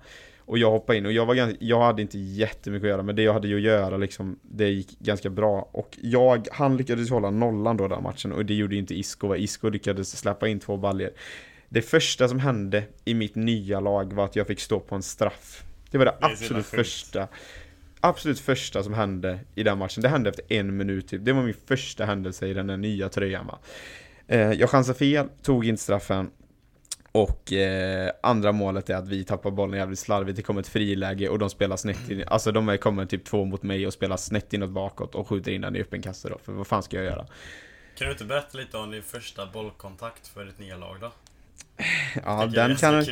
Och jag hoppade in och jag, var ganska, jag hade inte jättemycket att göra men det jag hade att göra liksom, det gick ganska bra. Och jag, han lyckades hålla nollan då den matchen och det gjorde inte Isco. Isco lyckades släppa in två baljer. Det första som hände i mitt nya lag var att jag fick stå på en straff. Det var det, det absolut första. Absolut första som hände i den matchen. Det hände efter en minut typ. Det var min första händelse i den här nya tröjan va. Eh, jag chansade fel, tog inte straffen. Och eh, andra målet är att vi tappar bollen jävligt slarvigt, det kommer ett friläge och de spelar snett in, alltså de kommer typ två mot mig och spelar snett inåt bakåt och skjuter in den i öppen kasse då, för vad fan ska jag göra? Kan du inte berätta lite om din första bollkontakt för ditt nya lag då? Ja, den kan,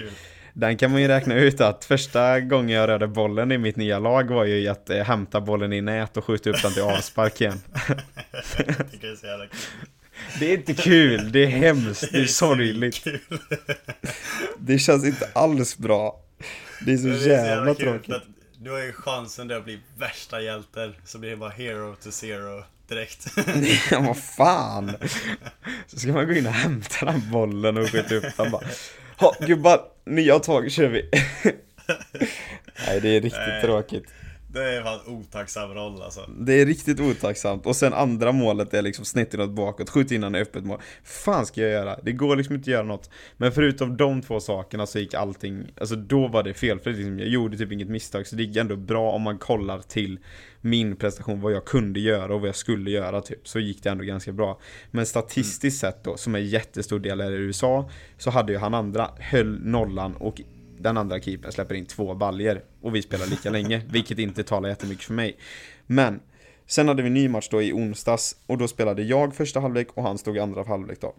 den kan man ju räkna ut att första gången jag rörde bollen i mitt nya lag var ju att eh, hämta bollen i nät och skjuta upp den till avspark igen. det är så jävla kul. Det är inte kul, det är hemskt, det är sorgligt. Det känns inte alls bra. Det är så, det är så jävla, tråkigt. Du har ju chansen där att bli värsta hjälten, så blir det bara hero to zero direkt. ja, vad fan. Så ska man gå in och hämta den bollen och skjuta upp den bara. Ha, gubbar, nya tag kör vi. Nej, det är riktigt Nej. tråkigt. Det är fan otacksam roll alltså. Det är riktigt otacksamt. Och sen andra målet är liksom snett inåt bakåt, skjut innan i öppet mål. fan ska jag göra? Det går liksom inte att göra något. Men förutom de två sakerna så gick allting, alltså då var det fel. För liksom, jag gjorde typ inget misstag. Så det gick ändå bra om man kollar till min prestation, vad jag kunde göra och vad jag skulle göra typ. Så gick det ändå ganska bra. Men statistiskt mm. sett då, som är jättestor del i USA, så hade ju han andra, höll nollan och den andra keepern släpper in två baljer och vi spelar lika länge, vilket inte talar jättemycket för mig. Men sen hade vi en ny match då i onsdags och då spelade jag första halvlek och han stod i andra halvlek då.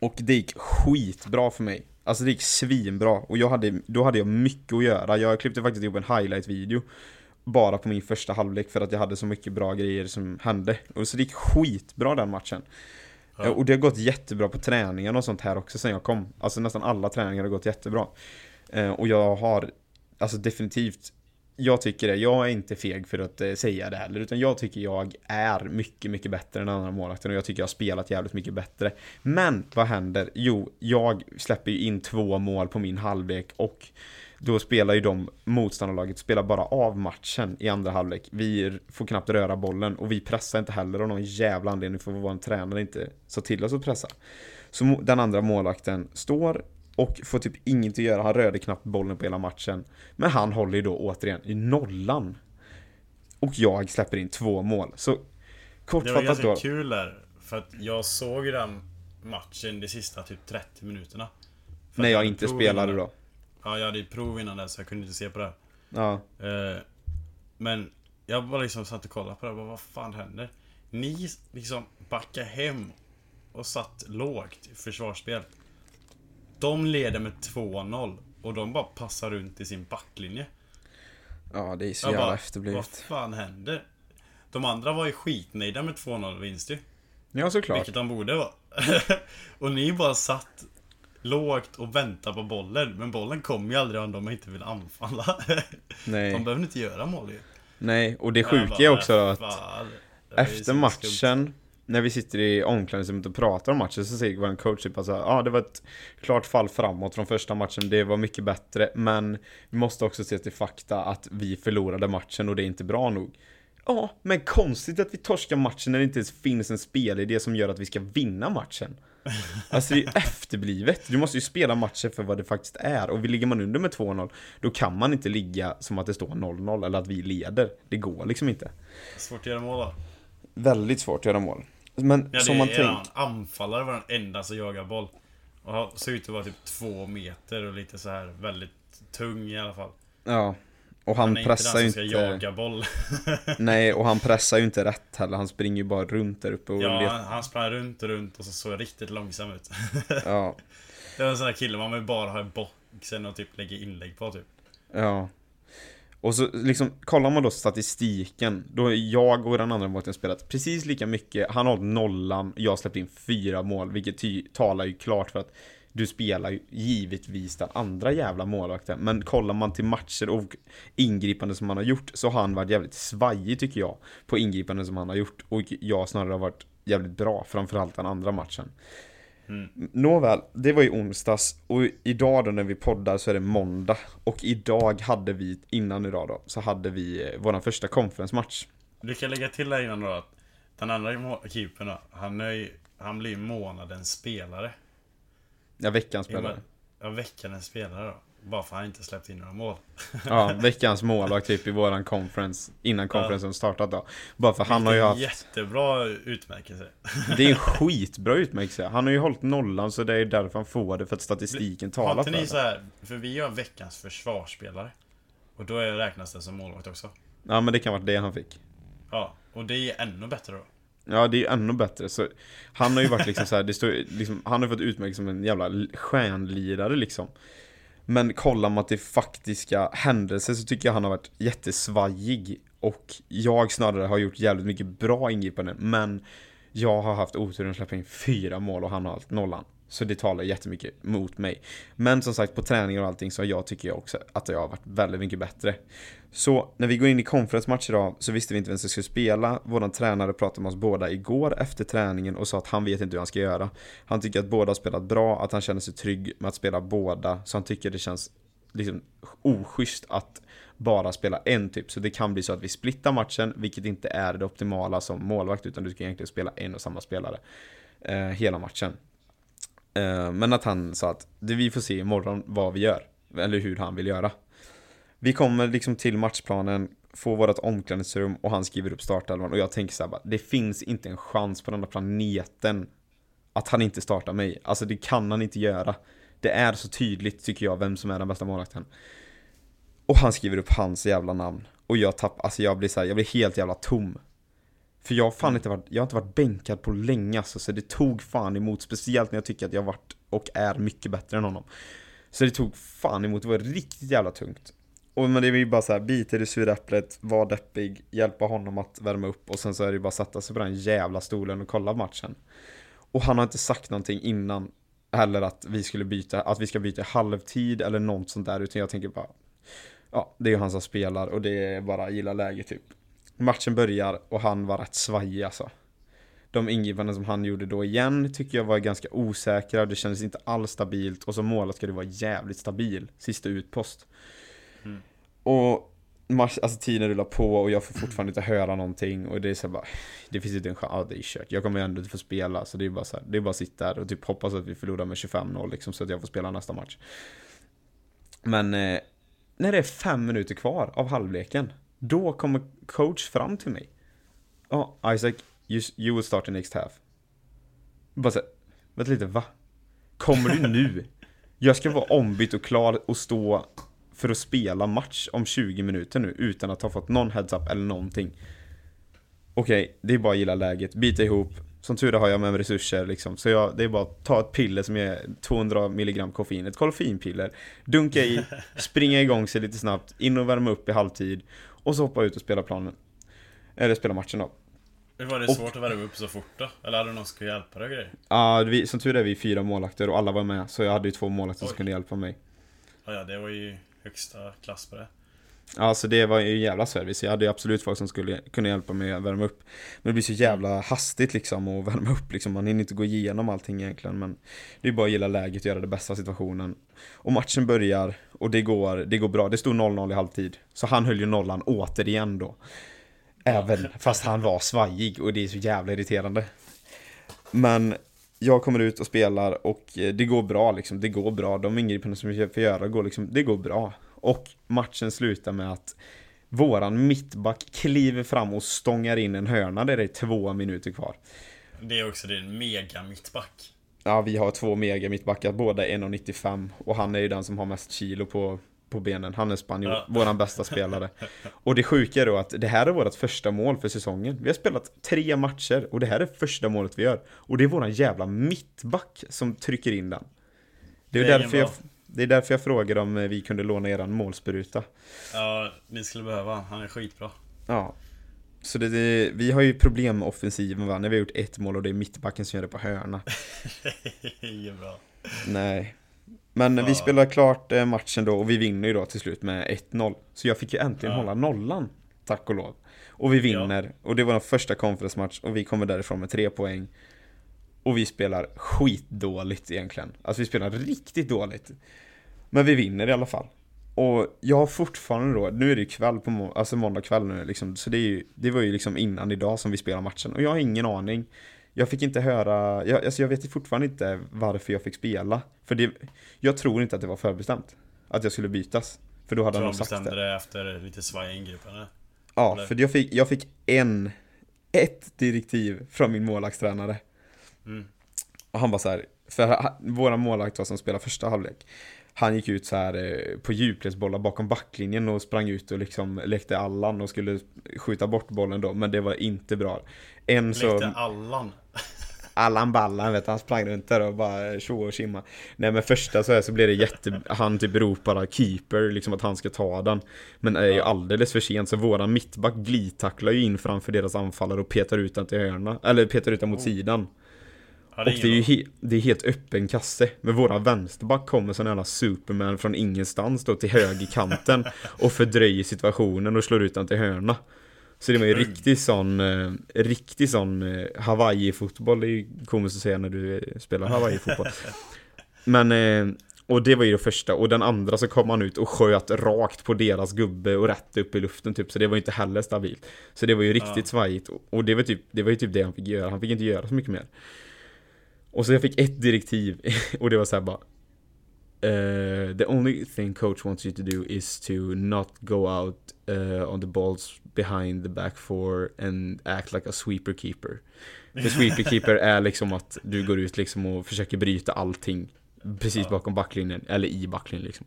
Och det gick skitbra för mig. Alltså det gick svinbra och jag hade, då hade jag mycket att göra. Jag klippte faktiskt ihop en highlight-video bara på min första halvlek för att jag hade så mycket bra grejer som hände. Och så det gick skitbra den matchen. Ja. Och det har gått jättebra på träningen och sånt här också sen jag kom. Alltså nästan alla träningar har gått jättebra. Eh, och jag har, alltså definitivt, jag tycker det. Jag är inte feg för att eh, säga det heller, utan jag tycker jag är mycket, mycket bättre än andra målvakten och jag tycker jag har spelat jävligt mycket bättre. Men vad händer? Jo, jag släpper ju in två mål på min halvlek och då spelar ju de motståndarlaget spelar bara av matchen i andra halvlek. Vi får knappt röra bollen och vi pressar inte heller av någon jävla anledning för vår tränare inte så till oss att pressa. Så den andra målvakten står och får typ inget att göra, han rörde knappt bollen på hela matchen. Men han håller ju då återigen i nollan. Och jag släpper in två mål. Så kortfattat då. Det var ganska kul där. För att jag såg den matchen de sista typ 30 minuterna. När jag inte spelade då. Ja, jag hade ju prov innan det så jag kunde inte se på det. Ja. Eh, men jag bara liksom satt och kollade på det och vad fan händer? Ni liksom backar hem och satt lågt i försvarsspel. De leder med 2-0 och de bara passar runt i sin backlinje. Ja, det är så jävla efterblivet. Vad fan händer? De andra var ju skitnöjda med 2-0 vinst ju. Ja, såklart. Vilket de borde vara. och ni bara satt lågt och väntade på bollen. Men bollen kommer ju aldrig om de inte vill anfalla. Nej. De behöver inte göra mål ju. Nej, och det sjuka är också att efter matchen när vi sitter i omklädningsrummet och pratar om matchen så säger vår coach typ att ja ah, det var ett klart fall framåt från första matchen, det var mycket bättre, men vi måste också se till fakta att vi förlorade matchen och det är inte bra nog. Ja, men konstigt att vi torskar matchen när det inte ens finns en spelidé som gör att vi ska vinna matchen. Alltså det är efterblivet. Du måste ju spela matchen för vad det faktiskt är. Och ligger man under med 2-0, då kan man inte ligga som att det står 0-0 eller att vi leder. Det går liksom inte. Svårt att göra mål då. Väldigt svårt att göra mål. Men Ja, som man är tänker... en anfallare var den enda som jagar boll. Och han ut att vara typ två meter och lite så här väldigt tung i alla fall. Ja. Och han, Han är inte pressar ju den som inte... ska jaga boll. Nej, och han pressar ju inte rätt heller. Han springer ju bara runt där uppe och ja, let... han, han sprang runt och runt och så såg riktigt långsam ut. Ja. Det var en sån här kille man vill bara ha i boxen och typ lägga inlägg på typ. Ja. Och så liksom, kollar man då statistiken, då har jag och den andra målvakten spelat precis lika mycket, han har hållit nollan, jag har släppt in fyra mål, vilket ty- talar ju klart för att du spelar ju givetvis den andra jävla målvakten. Men kollar man till matcher och ingripanden som han har gjort så har han varit jävligt svajig tycker jag. På ingripanden som han har gjort. Och jag snarare har varit jävligt bra, framförallt den andra matchen. Mm. Nåväl, det var ju onsdags och idag då när vi poddar så är det måndag. Och idag hade vi, innan idag då, så hade vi eh, våran första conference-match. Du kan lägga till här innan då att den andra keepern då, han, är han blir månadens spelare. Ja, veckans spelare. Ja, veckans spelare då. Bara för att han inte släppt in några mål. Ja, veckans målvakt typ i våran conference, innan conferensen startat då. Bara för han har ju haft, Jättebra utmärkelse. det är en skitbra utmärkelse. Han har ju hållit nollan så det är därför han får det, för att statistiken Har talar för ni så det. här, för vi gör veckans försvarsspelare. Och då räknas det som målvakt också. Ja, men det kan vara det han fick. Ja, och det är ännu bättre då. Ja, det är ju ännu bättre. Så han har ju varit liksom så här, det står, liksom, han har fått utmärkt som en jävla stjärnlirare liksom. Men kollar man till faktiska händelser så tycker jag han har varit jättesvajig. Och jag snarare har gjort jävligt mycket bra ingripanden. Men jag har haft oturen att släppa in fyra mål och han har haft nollan. Så det talar jättemycket mot mig. Men som sagt på träningar och allting så jag tycker jag också att jag har varit väldigt mycket bättre. Så när vi går in i conferencematch idag så visste vi inte vem som skulle spela. Våran tränare pratade med oss båda igår efter träningen och sa att han vet inte hur han ska göra. Han tycker att båda har spelat bra, att han känner sig trygg med att spela båda. Så han tycker det känns liksom oschysst att bara spela en typ. Så det kan bli så att vi splittar matchen, vilket inte är det optimala som målvakt, utan du ska egentligen spela en och samma spelare eh, hela matchen. Eh, men att han sa att det vi får se imorgon vad vi gör, eller hur han vill göra. Vi kommer liksom till matchplanen, får vårt omklädningsrum och han skriver upp startelvan och jag tänker så här bara, det finns inte en chans på den här planeten att han inte startar mig. Alltså det kan han inte göra. Det är så tydligt tycker jag vem som är den bästa målvakten. Och han skriver upp hans jävla namn. Och jag tappar, alltså jag blir så här, jag blir helt jävla tom. För jag har fan inte varit, jag har inte varit bänkad på länge alltså, så det tog fan emot. Speciellt när jag tycker att jag har varit och är mycket bättre än honom. Så det tog fan emot, det var riktigt jävla tungt. Och men det är ju bara så här, bita i det sura äpplet, var deppig, hjälpa honom att värma upp och sen så är det ju bara att sätta sig på den jävla stolen och kolla matchen. Och han har inte sagt någonting innan heller att vi skulle byta, att vi ska byta halvtid eller något sånt där utan jag tänker bara Ja, det är ju han som spelar och det är bara gilla läget typ. Matchen börjar och han var rätt svajig alltså. De ingripanden som han gjorde då igen tycker jag var ganska osäkra, det kändes inte alls stabilt och som målet ska du vara jävligt stabil, sista utpost. Mm. Och match, alltså tiden rullar på och jag får fortfarande inte höra någonting och det är så bara Det finns inte en chans, ja det är kört. Jag kommer ändå inte få spela så det är bara så här, det är bara att sitta där och typ hoppas att vi förlorar med 25-0 liksom så att jag får spela nästa match. Men eh, när det är fem minuter kvar av halvleken då kommer coach fram till mig. Ja, Isaac, you, you will start the next half. Bara såhär, vänta lite, va? Kommer du nu? Jag ska vara ombytt och klar och stå för att spela match om 20 minuter nu utan att ha fått någon heads-up eller någonting. Okej, det är bara att gilla läget, bita ihop. Som tur är har jag med mig resurser liksom. Så jag, det är bara att ta ett piller som är 200 mg koffein, ett koffeinpiller Dunka i, springa igång sig lite snabbt, in och värma upp i halvtid. Och så hoppa ut och spela planen Eller spela matchen då Hur var det Och- svårt att värma upp så fort då? Eller hade du någon som skulle hjälpa dig och grejer? Ja, vi, som tur är vi fyra målakter och alla var med Så jag hade ju två målakter som kunde hjälpa mig Ja, ja, det var ju högsta klass på det. Ja, så det var ju en jävla service. Jag hade ju absolut folk som skulle kunna hjälpa mig att värma upp. Men det blir så jävla hastigt liksom att värma upp liksom. Man hinner inte gå igenom allting egentligen. Men det är bara att gilla läget och göra det bästa av situationen. Och matchen börjar och det går, det går bra. Det stod 0-0 i halvtid. Så han höll ju nollan återigen då. Även fast han var svajig och det är så jävla irriterande. Men jag kommer ut och spelar och eh, det går bra liksom, det går bra. De ingripanden som vi får göra går liksom, det går bra. Och matchen slutar med att våran mittback kliver fram och stångar in en hörna där det är två minuter kvar. Det är också din mega mittback. Ja, vi har två mega mittbackar, båda 1,95 och han är ju den som har mest kilo på, på benen. Han är spanjor, Ja. våran bästa spelare. Och det sjuka är då att det här är vårt första mål för säsongen. Vi har spelat tre matcher och det här är första målet vi gör. Och det är våran jävla mittback som trycker in den. Det är, Det är därför jag. Det är därför jag frågade om eh, vi kunde låna eran målspruta. Ja, ni skulle behöva han. Är skitbra. Ja. Så det, det, vi har ju problem med offensiven va, när vi har gjort ett mål och det är mittbacken som gör det på hörna. det är bra. Nej. Men vi Ja. spelar klart eh, matchen då och vi vinner ju då till slut med 1-0. Så jag fick ju äntligen Ja. hålla nollan. Tack och lov. Och vi vinner. Och det var den första conference-match och vi kommer därifrån med tre poäng. Och vi spelar skitdåligt egentligen. Alltså vi spelar riktigt dåligt. Men vi vinner i alla fall. Och jag har fortfarande då, nu är det ju kväll på må- alltså måndag kväll nu liksom, så det, är ju, det var ju liksom innan idag som vi spelar matchen. Och jag har ingen aning. Jag fick inte höra, jag, alltså jag vet fortfarande inte varför jag fick spela. För det, jag tror inte att det var förbestämt. Att jag skulle bytas. För då hade han nog sagt bestämde det. det efter lite svajiga ingripande. Ja, eller? för jag fick, jag fick en, ett direktiv från min målvaktstränare. Mm. Och han var så här, för ha- våra målvakt var som spelade första halvlek. Han gick ut så här eh, på djupledsbollar bakom backlinjen och sprang ut och liksom lekte Allan och skulle skjuta bort bollen då, men det var inte bra. En så... Lekte Allan. Allan Ballan vet du, han sprang runt där och bara tjo och tjimma. Nej men första så, här, så blev det jätte, han typ ropar keeper, liksom att han ska ta den. Men är ju alldeles för sent så våran mittback glidtacklar ju in framför deras anfallare och petar ut den till hörna. Eller petar ut den mot sidan. Ja, Och det är ju he- det är helt öppen kasse. Men våran vänsterback kommer som en jävla superman från ingenstans då till högerkanten och fördröjer situationen och slår ut den till hörna. Så det var ju Mm. riktigt sån, eh, riktig sån eh, Hawaii-fotboll, det är ju komiskt att säga när du eh, spelar Hawaii-fotboll. Men, eh, och det var ju det första, och den andra så kom han ut och sköt rakt på deras gubbe och rätt upp i luften typ, så det var ju inte heller stabilt. Så det var ju riktigt Ja. svajigt, och- och det var, typ, det var ju typ det han fick göra, han fick inte göra så mycket mer. Och så jag fick ett direktiv, och det var så här bara eh, The only thing coach wants you to do is to not go out eh, on the balls behind the back four and act like a sweeper keeper. För sweeper keeper är liksom att du går ut liksom och försöker bryta allting precis bakom backlinjen, eller i backlinjen liksom.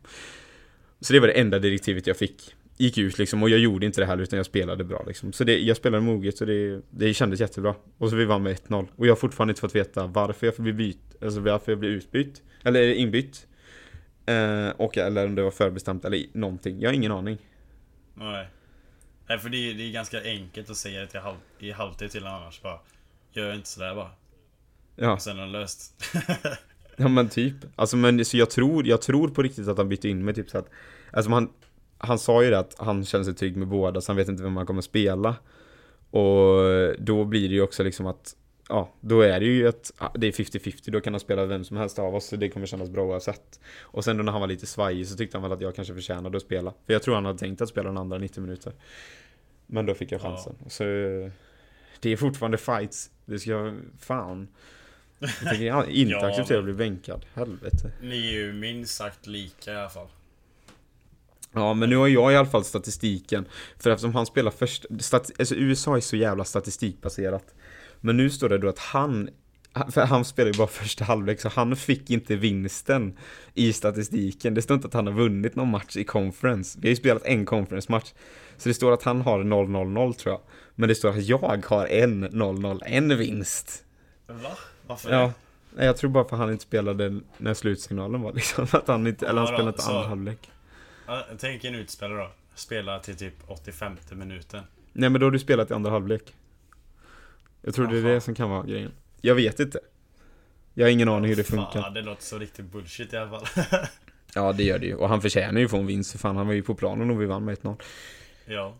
Så det var det enda direktivet jag fick. Gick ut liksom och jag gjorde inte det här utan jag spelade bra liksom. Så det, jag spelade moget och det, det kändes jättebra. Och så vi vann med 1-0. Och jag har fortfarande inte fått veta varför jag blev byt, alltså varför jag blev utbytt. Eller inbytt. Eh, och eller om det var förbestämt eller någonting. Jag har ingen aning. Nej. Nej för det är, det är ganska enkelt att säga det till halv, i halvtid till annars bara Gör inte sådär bara. Ja, Och sen är det löst. ja men typ. Alltså men så jag tror, jag tror på riktigt att han bytte in mig typ så att Alltså han Han sa ju det att han känner sig trygg med båda så han vet inte vem han kommer spela Och då blir det ju också liksom att Ja, då är det ju att ja, det är 50-50, då kan han spela vem som helst av oss så det kommer kännas bra oavsett. Och sen då när han var lite svajig så tyckte han väl att jag kanske förtjänade att spela. För jag tror han hade tänkt att spela den andra 90 minuter. Men då fick jag Ja. chansen. Så det är fortfarande fights. Det ska jag, fan. Jag tänker ja, inte Ja, acceptera att bli bänkad. Helvete. Ni är ju minst sagt lika i alla fall. Ja, men nu har jag i alla fall statistiken. För eftersom han spelar först... Stat, alltså USA är så jävla statistikbaserat. Men nu står det då att han... För han spelar ju bara första halvlek, så han fick inte vinsten i statistiken. Det står inte att han har vunnit någon match i conference. Vi har ju spelat en conference-match. Så det står att han har 0-0-0 tror jag. Men det står att jag har en 0-0, en vinst. Va? Varför Ja. jag tror bara för att han inte spelade när slutsignalen var liksom. Att han inte, eller han spelade inte andra halvlek. Tänk en utspelare då. Spela till typ 85 minuten. Nej men då har du spelat i andra halvlek. Jag tror det är det som kan vara grejen. Jag vet inte. Jag har ingen aning hur det funkar. Fan, det låter så riktigt bullshit i alla fall. Ja det gör det ju. Och han förtjänar ju få en vinst för fan. Han var ju på planen och vi vann med 1-0. ja,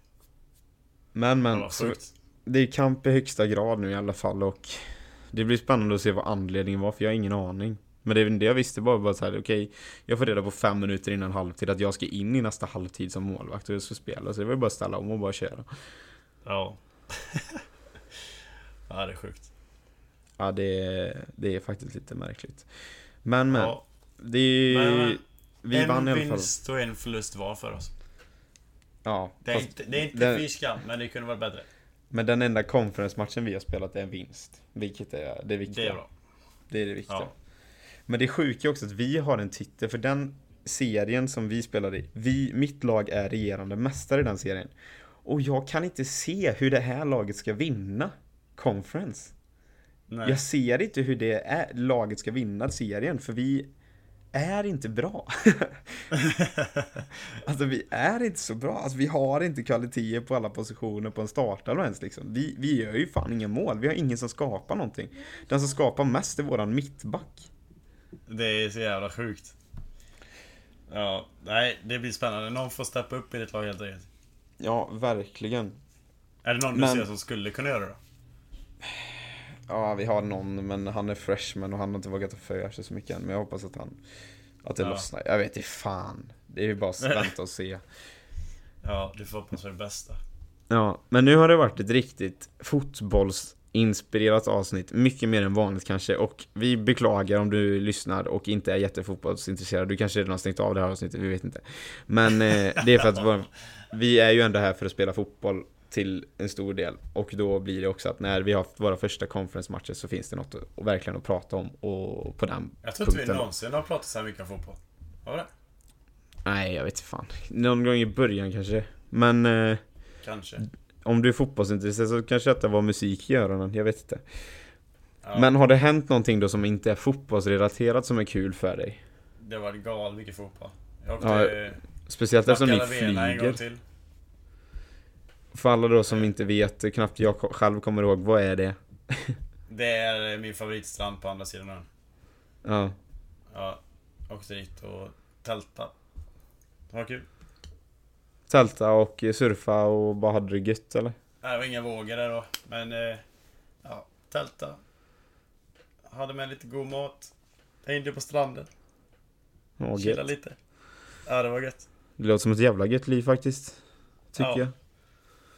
Men det men. var Så det är kamp i högsta grad nu i alla fall och det blir spännande att se vad anledningen var för jag har ingen aning. Men det, det jag visste bara var så här, okej, jag får reda på fem minuter innan halvtid att jag ska in i nästa halvtid som målvakt och jag ska spela. Så det var ju bara att ställa om och bara köra. Ja. ja, det är sjukt. Ja, det det är faktiskt lite märkligt. Men, men. Ja, Det är Men, men, Vi en vann i alla fall. vinst och en förlust var för oss. Ja, Det är inte, det är inte den- skam, men det kunde varit bättre. Men den enda conference-matchen vi har spelat är en vinst. Vilket är det viktiga. Det är bra. Det är det viktiga. Ja. Men det sjuka är också att vi har en titel, för den serien som vi spelade i, vi, mitt lag är regerande mästare i den serien. Och jag kan inte se hur det här laget ska vinna conference. Nej. Jag ser inte hur det är, laget ska vinna serien, för vi är inte bra. alltså vi är inte så bra. Alltså vi har inte kvaliteter på alla positioner på en startelva ens liksom. Vi, vi gör ju fan inga mål. Vi har ingen som skapar någonting. Den som skapar mest är våran mittback. Det är så jävla sjukt. Ja, nej, det blir spännande. Någon får steppa upp i ditt lag helt enkelt. Ja, verkligen. Är det någon du Men- ser som skulle kunna göra det då? Ja, vi har någon, men han är freshman och han har inte vågat ta för sig så mycket än. Men jag hoppas att han, att det Ja. lossnar. Jag vet inte fan. Det är ju bara att vänta och se. Ja, du får hoppas på det bästa. Ja, men nu har det varit ett riktigt fotbollsinspirerat avsnitt. Mycket mer än vanligt kanske. Och vi beklagar om du lyssnar och inte är jättefotbollsintresserad. Du kanske redan har stängt av det här avsnittet, vi vet inte. Men eh, det är för att vi är ju ändå här för att spela fotboll till en stor del. Och då blir det också att när vi har haft våra första conference-matcher så finns det något att, verkligen att prata om. Och på den Jag tror inte vi någonsin har pratat så här mycket om fotboll. Har det? Nej, jag vet inte fan. Någon gång i början kanske. Men eh, Kanske. Om du är fotbollsintresserad så kanske detta var musik i öronen. Jag vet inte. Ja, Men har det hänt någonting då som inte är fotbollsrelaterat som är kul för dig? Det var galet mycket fotboll. Jag åkte Ja, Speciellt eftersom ni flyger. För alla då som inte vet, knappt jag själv kommer ihåg, vad är det? Det är eh, min favoritstrand på andra sidan ön. Ja, Ja, åkte dit och tälta. Det var kul. Tälta och surfa och bara hade det gött eller? Nej, Det var inga vågor där då, men eh, ja, tälta. Hade med lite god mat. Hängde på stranden. Ja, Chilla lite. Ja, det var gött. Det låter som ett jävla gött liv faktiskt. Tycker Ja. jag.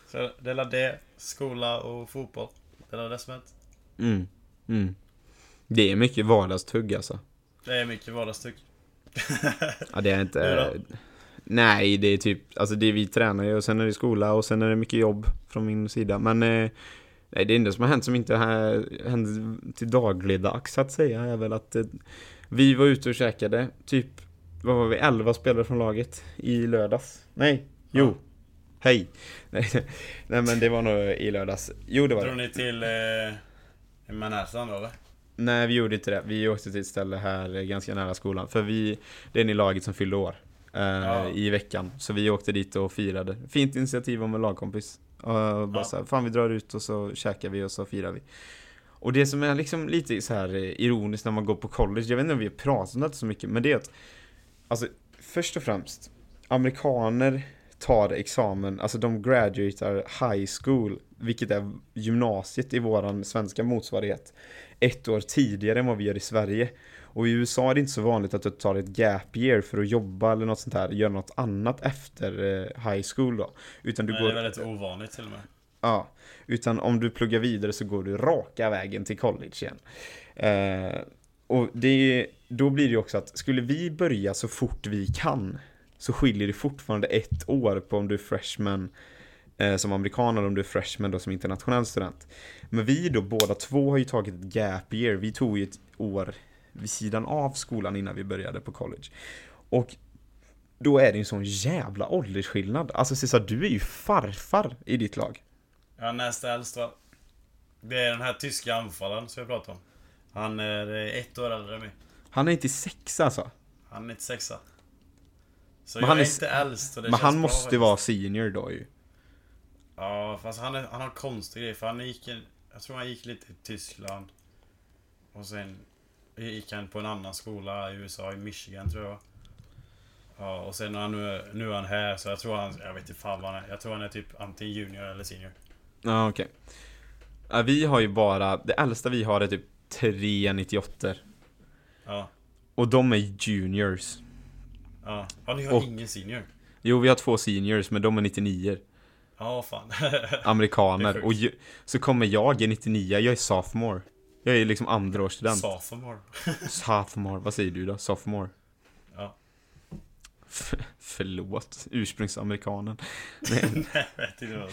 Så det är det, skola och fotboll. Det är det som hänt. Mm. Mm. Det är mycket vardagstugg alltså. Det är mycket vardagstyck. Ja, det är inte... Nej, det är typ, alltså det vi tränar ju och sen är det skola och sen är det mycket jobb från min sida. Men eh, nej, det enda som har hänt som inte har hänt till dagligdags så att säga är väl att eh, vi var ute och käkade, typ, vad var vi, 11 spelare från laget i lördags. Nej, jo. Ja. Hej. Nej, nej men det var nog i lördags. Jo det var Drog det. ni till eh, Manhattan då eller? Nej vi gjorde inte det. Vi åkte till ett ställe här eh, ganska nära skolan. För vi, det är ni laget som fyllde år. Eh, Ja. I veckan. Så vi åkte dit och firade. Fint initiativ om en lagkompis. Uh, bara Ja. så här, fan vi drar ut och så käkar vi och så firar vi. Och det som är liksom lite så här eh, ironiskt när man går på college, jag vet inte om vi har pratat om det så mycket, men det är att Alltså, först och främst, amerikaner tar examen, alltså de graduatar high school, vilket är gymnasiet i våran svenska motsvarighet, ett år tidigare än vad vi gör i Sverige. Och i USA är det inte så vanligt att du tar ett gap year för att jobba eller något sånt här, göra något annat efter eh, high school då. Utan du Nej, går... det är väldigt ovanligt till och med. Ja, utan om du pluggar vidare så går du raka vägen till college igen. Eh, och det, då blir det ju också att skulle vi börja så fort vi kan så skiljer det fortfarande ett år på om du är freshman eh, som amerikan eller om du är freshman då som internationell student. Men vi då båda två har ju tagit ett gap year. Vi tog ju ett år vid sidan av skolan innan vi började på college. Och då är det en sån jävla åldersskillnad. Alltså Cesar, du är ju farfar i ditt lag. Ja, näst äldst va? Det är den här tyska anfallaren som jag pratade om. Han är eh, ett år äldre än mig. Han är inte sex alltså. Han är 96 Så Men jag han är, är inte äldst och det Men känns han bra, måste ju faktiskt. vara senior då ju. Ja, fast han, är, han har en konstig grej för han gick Jag tror han gick lite i Tyskland. Och sen gick han på en annan skola i USA, i Michigan tror jag. Ja, och sen är han nu, nu är han här så jag tror han, jag vet inte fan vad han är. Jag tror han är typ antingen junior eller senior. Ja, okej. Ja, vi har ju bara, det äldsta vi har är typ 398 Ja, Och de är juniors. ja. Ja, ni har Och- ingen senior. Jo, vi har två seniors, men de är 99 Ja, fan. Amerikaner. Och ju, så kommer jag i 99, jag är sophomore. Jag är liksom andraårsstudent. Sophomore. Sophomore, vad säger du då? Sophomore? Ja. F- förlåt, ursprungsamerikanen. Nej, inte vad det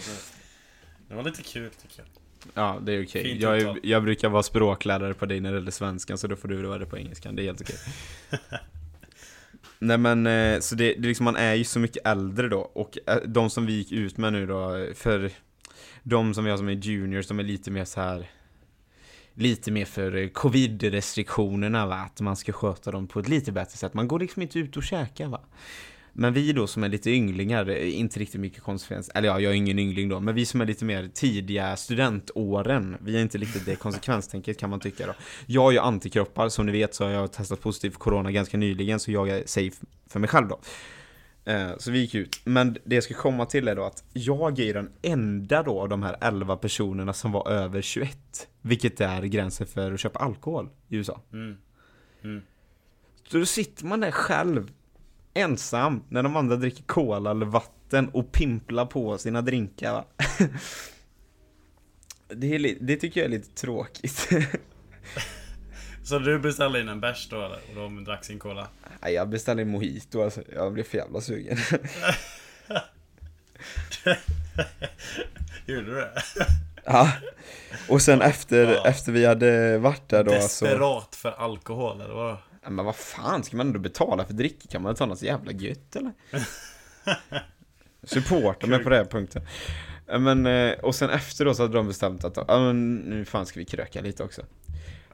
Det var lite kul tycker jag. Ja, det är okej. Fint Jag, är- jag brukar vara språklärare på dig när det gäller svenskan, så då får du vara det på engelskan. Det är helt okej. Nej men, eh, så det, det liksom, man är ju så mycket äldre då, och eh, de som vi gick ut med nu då, för de som jag som är juniors, de är lite mer så här Lite mer för eh, covid-restriktionerna va, att man ska sköta dem på ett lite bättre sätt. Man går liksom inte ut och käkar va. Men vi då som är lite ynglingar, eh, inte riktigt mycket konsekvens, eller ja, jag är ingen yngling då, men vi som är lite mer tidiga studentåren, vi är inte riktigt det konsekvenstänket kan man tycka då. Jag har ju antikroppar, som ni vet så har jag testat positivt för corona ganska nyligen, så jag är safe för mig själv då. Eh, Så vi gick ut, men det jag ska komma till är då att jag är den enda då av de här 11 personerna som var över 21, vilket är gränsen för att köpa alkohol i USA. Mm. Mm. Så då sitter man där själv, ensam, när de andra dricker cola eller vatten och pimplar på sina drinkar? Det, är det tycker jag är lite tråkigt. Så du beställde in en bärs då eller? Och de drack sin cola? Nej, jag beställde en mojito alltså, jag blev för jävla sugen. Gjorde du det? ja. Och sen efter, Ja. efter vi hade varit där då. Desperat för alkohol eller vadå? Ja, Men vad fan, ska man ändå betala för dricka? Kan man ta något så jävla gött eller? Supporta mig på den här punkten. Men, eh, och sen efter då så hade de bestämt att ja, men nu fan ska vi kröka lite också.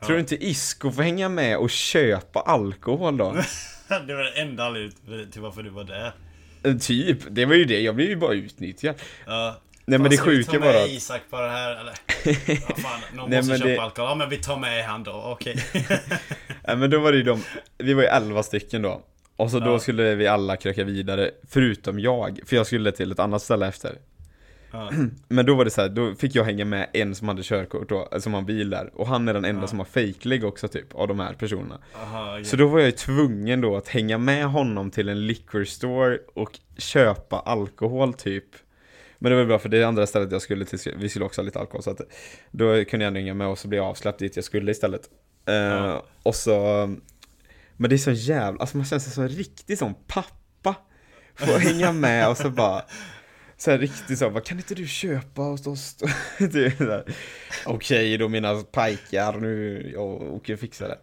Tror du inte Isko får hänga med och köpa alkohol då? Det var det enda anledningen till varför du var där. Eh, typ, det var ju det, jag blev ju bara utnyttjad. Ja. Nej men Fan, det ska vi sjuka ta med att... Isak på det här eller? Ja, fan, någon Nej, måste men köpa det- alkohol. Ja men vi tar med han då, okej. Ja, men då var det ju de, vi var ju 11 stycken då. Och så då Ja. skulle vi alla kröka vidare, förutom jag, för jag skulle till ett annat ställe efter. Ja. Men då var det så här, då fick jag hänga med en som hade körkort då, alltså som har bil där. Och han är den enda Ja. som har fejklägg också typ, av de här personerna. Aha. Så då var jag ju tvungen då att hänga med honom till en liquor store och köpa alkohol typ. Men det var bra för det andra stället jag skulle till, vi skulle också ha lite alkohol så att då kunde jag hänga med och så blev jag avsläppt dit jag skulle istället. Eh, Ja. Och så, men det är så jävla, alltså man känner sig som en riktig sån pappa. Får hänga med och så bara så här riktigt så, bara, kan inte du köpa hos oss? Okej då mina pajkar, nu, jag åker och fixar det.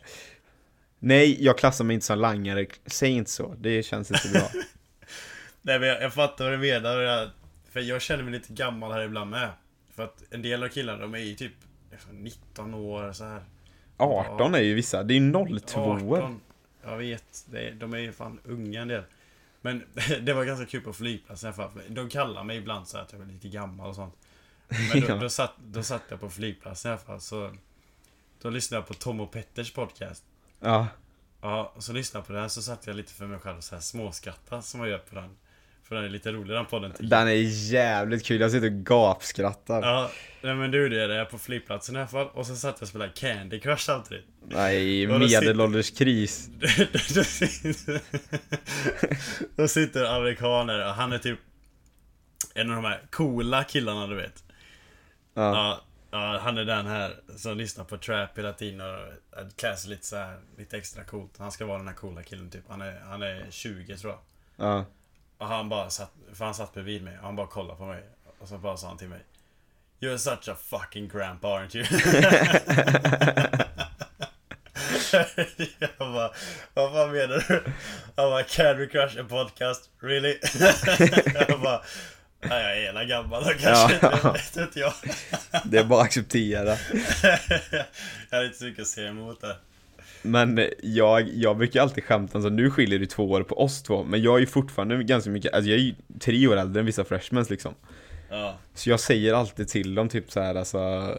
Nej, jag klassar mig inte som langare, säg inte så, det känns inte bra. Nej men jag, jag fattar vad du menar. Jag, för jag känner mig lite gammal här ibland med. För att en del av killarna de är ju typ liksom 19 år så här. 18 är ju vissa, det är ju 02 18. Jag vet, det, de är ju fan unga en del. Men det var ganska kul på flygplatsen för De kallar mig ibland så att jag är lite gammal och sånt. Men då, Ja. då, satt, då satt jag på flygplatsen i alla fall så Då lyssnade jag på Tom och Petters podcast. Ja, Ja, och så lyssnade jag på den så satt jag lite för mig själv och så här småskrattade som man gör på den. För den är lite rolig den podden tycker jag. den är jävligt kul, jag sitter och gapskrattar. Ja, nej men du det är det på flygplatsen i alla fall. Och så satt jag och spelade Candy Crush samtidigt. Nej, Ja, då sitter-. Då sitter- Då sitter amerikaner och han är typ En av de här coola killarna du vet. Ja. Ja, ja han är den här som lyssnar på trap hela tiden och klär sig lite så här, lite extra coolt. Han ska vara den här coola killen typ. Han är, han är 20 tror jag. Ja. Och han bara satt, för han satt bredvid mig och han bara kollade på mig. Och så bara sa han till mig You're such a fucking grandpa aren't you? jag bara, vad fan menar du? Han bara, Candy Crush en podcast, really? jag bara, nej jag är hela gammal då kanske, Ja. det vet inte jag. Det är bara att acceptera. jag hade inte så mycket att säga emot det. Men jag, jag brukar alltid skämta så nu skiljer det två år på oss två, men jag är ju fortfarande ganska mycket, alltså jag är ju tre år äldre än vissa freshmans liksom. Ja, Så jag säger alltid till dem typ så här alltså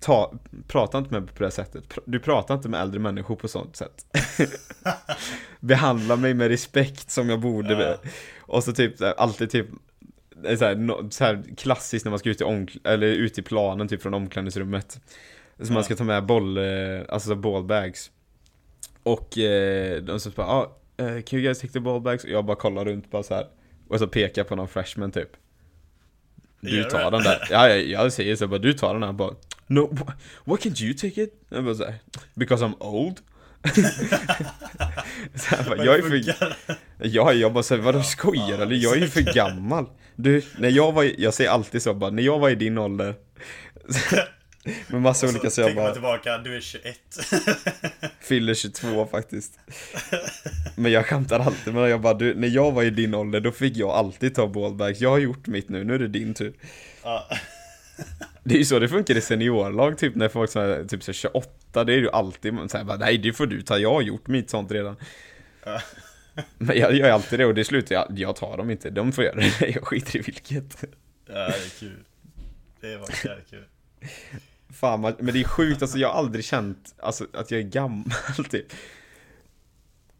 ta, Prata inte med mig på det sättet. Du pratar inte med äldre människor på sånt sätt. Behandla mig med respekt som jag borde. Ja. Och så typ alltid typ så här, så här klassiskt när man ska ut i, omkl- eller ut i planen typ från omklädningsrummet. Så Ja. man ska ta med boll, eh, alltså ballbags. Och eh, de så bara, ah, eh, can you guys take the ballbags? Och jag bara kollar runt bara så här Och så pekar på någon freshman typ. Du tar det? den där. Ja, jag, jag säger så bara, du tar den här bara. No, wh- why can't you take it? Jag bara så här, because I'm old. så här, bara, jag är för, ja, jag bara såhär, vadå skojar eller? Jag är ju för gammal. Du, när jag var jag säger alltid så bara, när jag var i din ålder. med massa så olika så jag tänker man bara, tillbaka, du är 21. fyller 22 faktiskt. Men jag skämtar alltid det, jag bara, du, när jag var i din ålder då fick jag alltid ta ballbags. Jag har gjort mitt nu, nu är det din tur. ja. Det är ju så det funkar i seniorlag, typ när folk är typ så här 28, det är ju alltid säger bara nej det får du ta, jag har gjort mitt sånt redan. Ja. Men jag gör alltid det och det slutar jag, jag tar dem inte, de får göra det, jag skiter i vilket. ja, det är kul. Det var jävligt kul. Fan, man, men det är sjukt, alltså jag har aldrig känt alltså, att jag är gammal typ.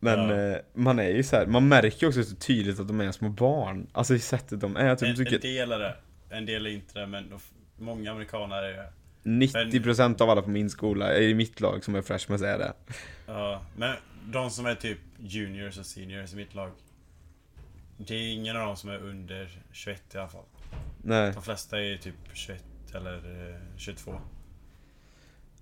Men Ja. eh, man är ju så här, man märker ju också så tydligt att de är små barn. Alltså i sättet de är, typ, En, tycker en del är det, en del är inte det, men många amerikaner är det. 90% av alla på min skola, i mitt lag som är freshmen är det. Ja, men de som är typ juniors och seniors i mitt lag. Det är ingen av dem som är under 21 i alla fall. Nej. De flesta är typ 21 eller eh, 22.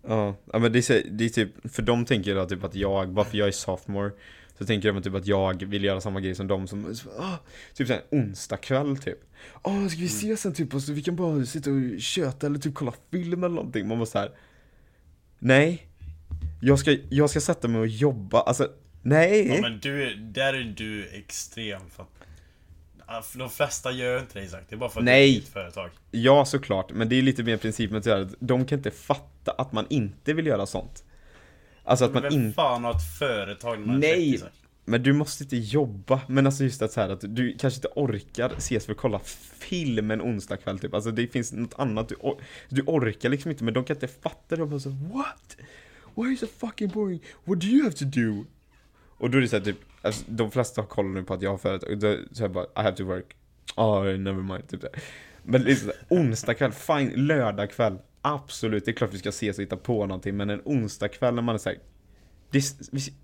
Ja, ja men det är, det är typ, för de tänker då typ att jag, bara för jag är sophomore Så tänker de typ att jag vill göra samma grej som de som, så, ah, typ såhär onsdag kväll typ. Åh, ska vi ses sen typ och så vi kan bara sitta och köta eller typ kolla film eller någonting. Man måste såhär Nej. Jag ska, jag ska sätta mig och jobba, alltså nej. Ja, men du, där är du extrem för att de flesta gör inte det Isak, det är bara för att Nej. det är ett företag. Ja såklart, men det är lite mer principen att de kan inte fatta att man inte vill göra sånt Alltså att Men man vem inte fan har ett företag när man Nej. 30 Isak? Men du måste inte jobba, men alltså just att så här att du kanske inte orkar ses för att kolla film en onsdag kväll typ. Alltså det finns något annat, du, or- du orkar liksom inte, men de kan inte fatta det. De bara så what? Why is it fucking boring? What do you have to do? Och då är det så här, typ, alltså, de flesta har koll nu på att jag har företag, och så jag bara, I have to work. Oh, never mind, typ här. Men liksom, onsdag kväll, fine, lördag kväll, absolut, det är klart vi ska ses och hitta på någonting, men en onsdag kväll när man är såhär, vi,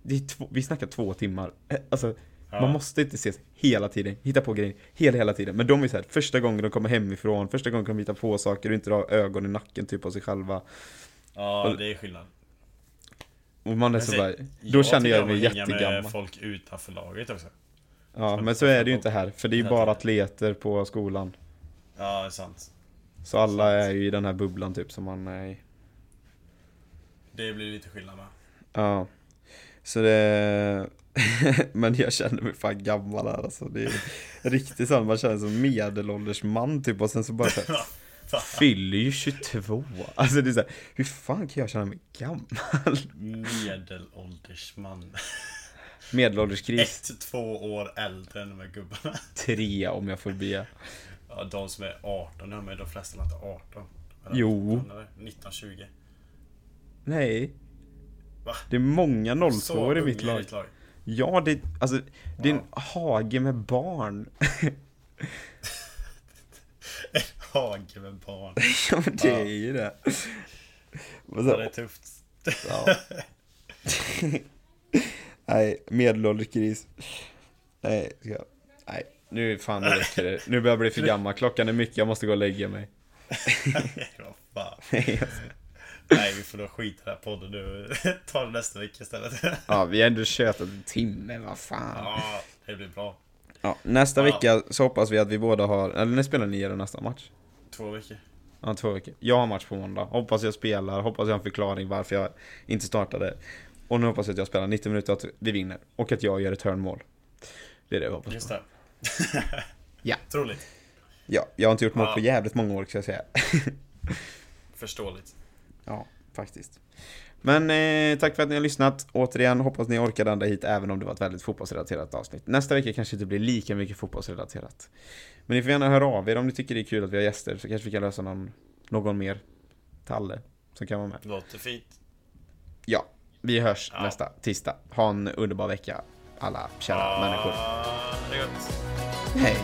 det två, vi snackar två timmar, Eh, alltså Ja. man måste inte ses hela tiden, hitta på grejer hela, hela tiden. Men de är så här, första gången de kommer hemifrån, första gången de hittar på saker och inte har ögon i nacken typ på sig själva. Ja, det är skillnad. Och man är Men så se, bara, då känner jag mig hänga jättegammal. med folk utanför laget också. Ja, som men så är det ju inte här, för det är ju bara atleter på skolan. Ja, det är sant. Så alla Sant. är ju i den här bubblan typ som man är i. Det blir lite skillnad med. Ja. Så det... Men jag känner mig fan gammal här alltså. Det är riktigt så, man känner sig som medelålders man typ och sen så bara så här. fyller ju 22. Alltså det är så här, hur fan kan jag känna mig gammal? Medelålders man. Medelålderskris, Ett, två år äldre än de här gubbarna. tre om jag får be. Ja, de som är 18 nu, men de flesta är inte 18. De är Jo. 19, eller 19, 20. Nej. Va? Det är många 02 Så i mitt lag. lag. Ja, det, alltså, det är en hage med barn. Hage med barn. ja, men det Ja. är ju det. Men Ja, så, det är tufft. ja. Nej, medelålderskris. Nej, ska. Nej, nu fan nu räcker det. Nu börjar jag bli för gammal. Klockan är mycket, jag måste gå och lägga mig. Vad fan. Nej, vi får då skita i den här podden nu. Ta det nästa vecka istället. ja, vi har ändå tjötat en timme, vad fan. Ja, det blir bra. Ja, nästa Ja. vecka så hoppas vi att vi båda har, eller när spelar ni er nästa match? Två veckor. Ja, två veckor. Jag har match på måndag. Hoppas jag spelar, hoppas jag har en förklaring varför jag inte startade. Och nu hoppas jag att jag spelar 90 minuter att vi vinner. Och att jag gör ett hörnmål. Det är det jag hoppas Just på. det. Ja. Troligt. Ja, jag har inte gjort mål Ja. på jävligt många år ska jag säga. Förståeligt. Ja, faktiskt. Men eh, tack för att ni har lyssnat. Återigen, hoppas ni orkade ända hit även om det var ett väldigt fotbollsrelaterat avsnitt. Nästa vecka kanske inte blir lika mycket fotbollsrelaterat. Men ni får gärna höra av er om ni tycker det är kul att vi har gäster så kanske vi kan lösa någon, någon mer talle som kan vara med. Låter fint. Ja, vi hörs Ja. nästa tisdag. Ha en underbar vecka alla kära människor. Ah, gott. Hej!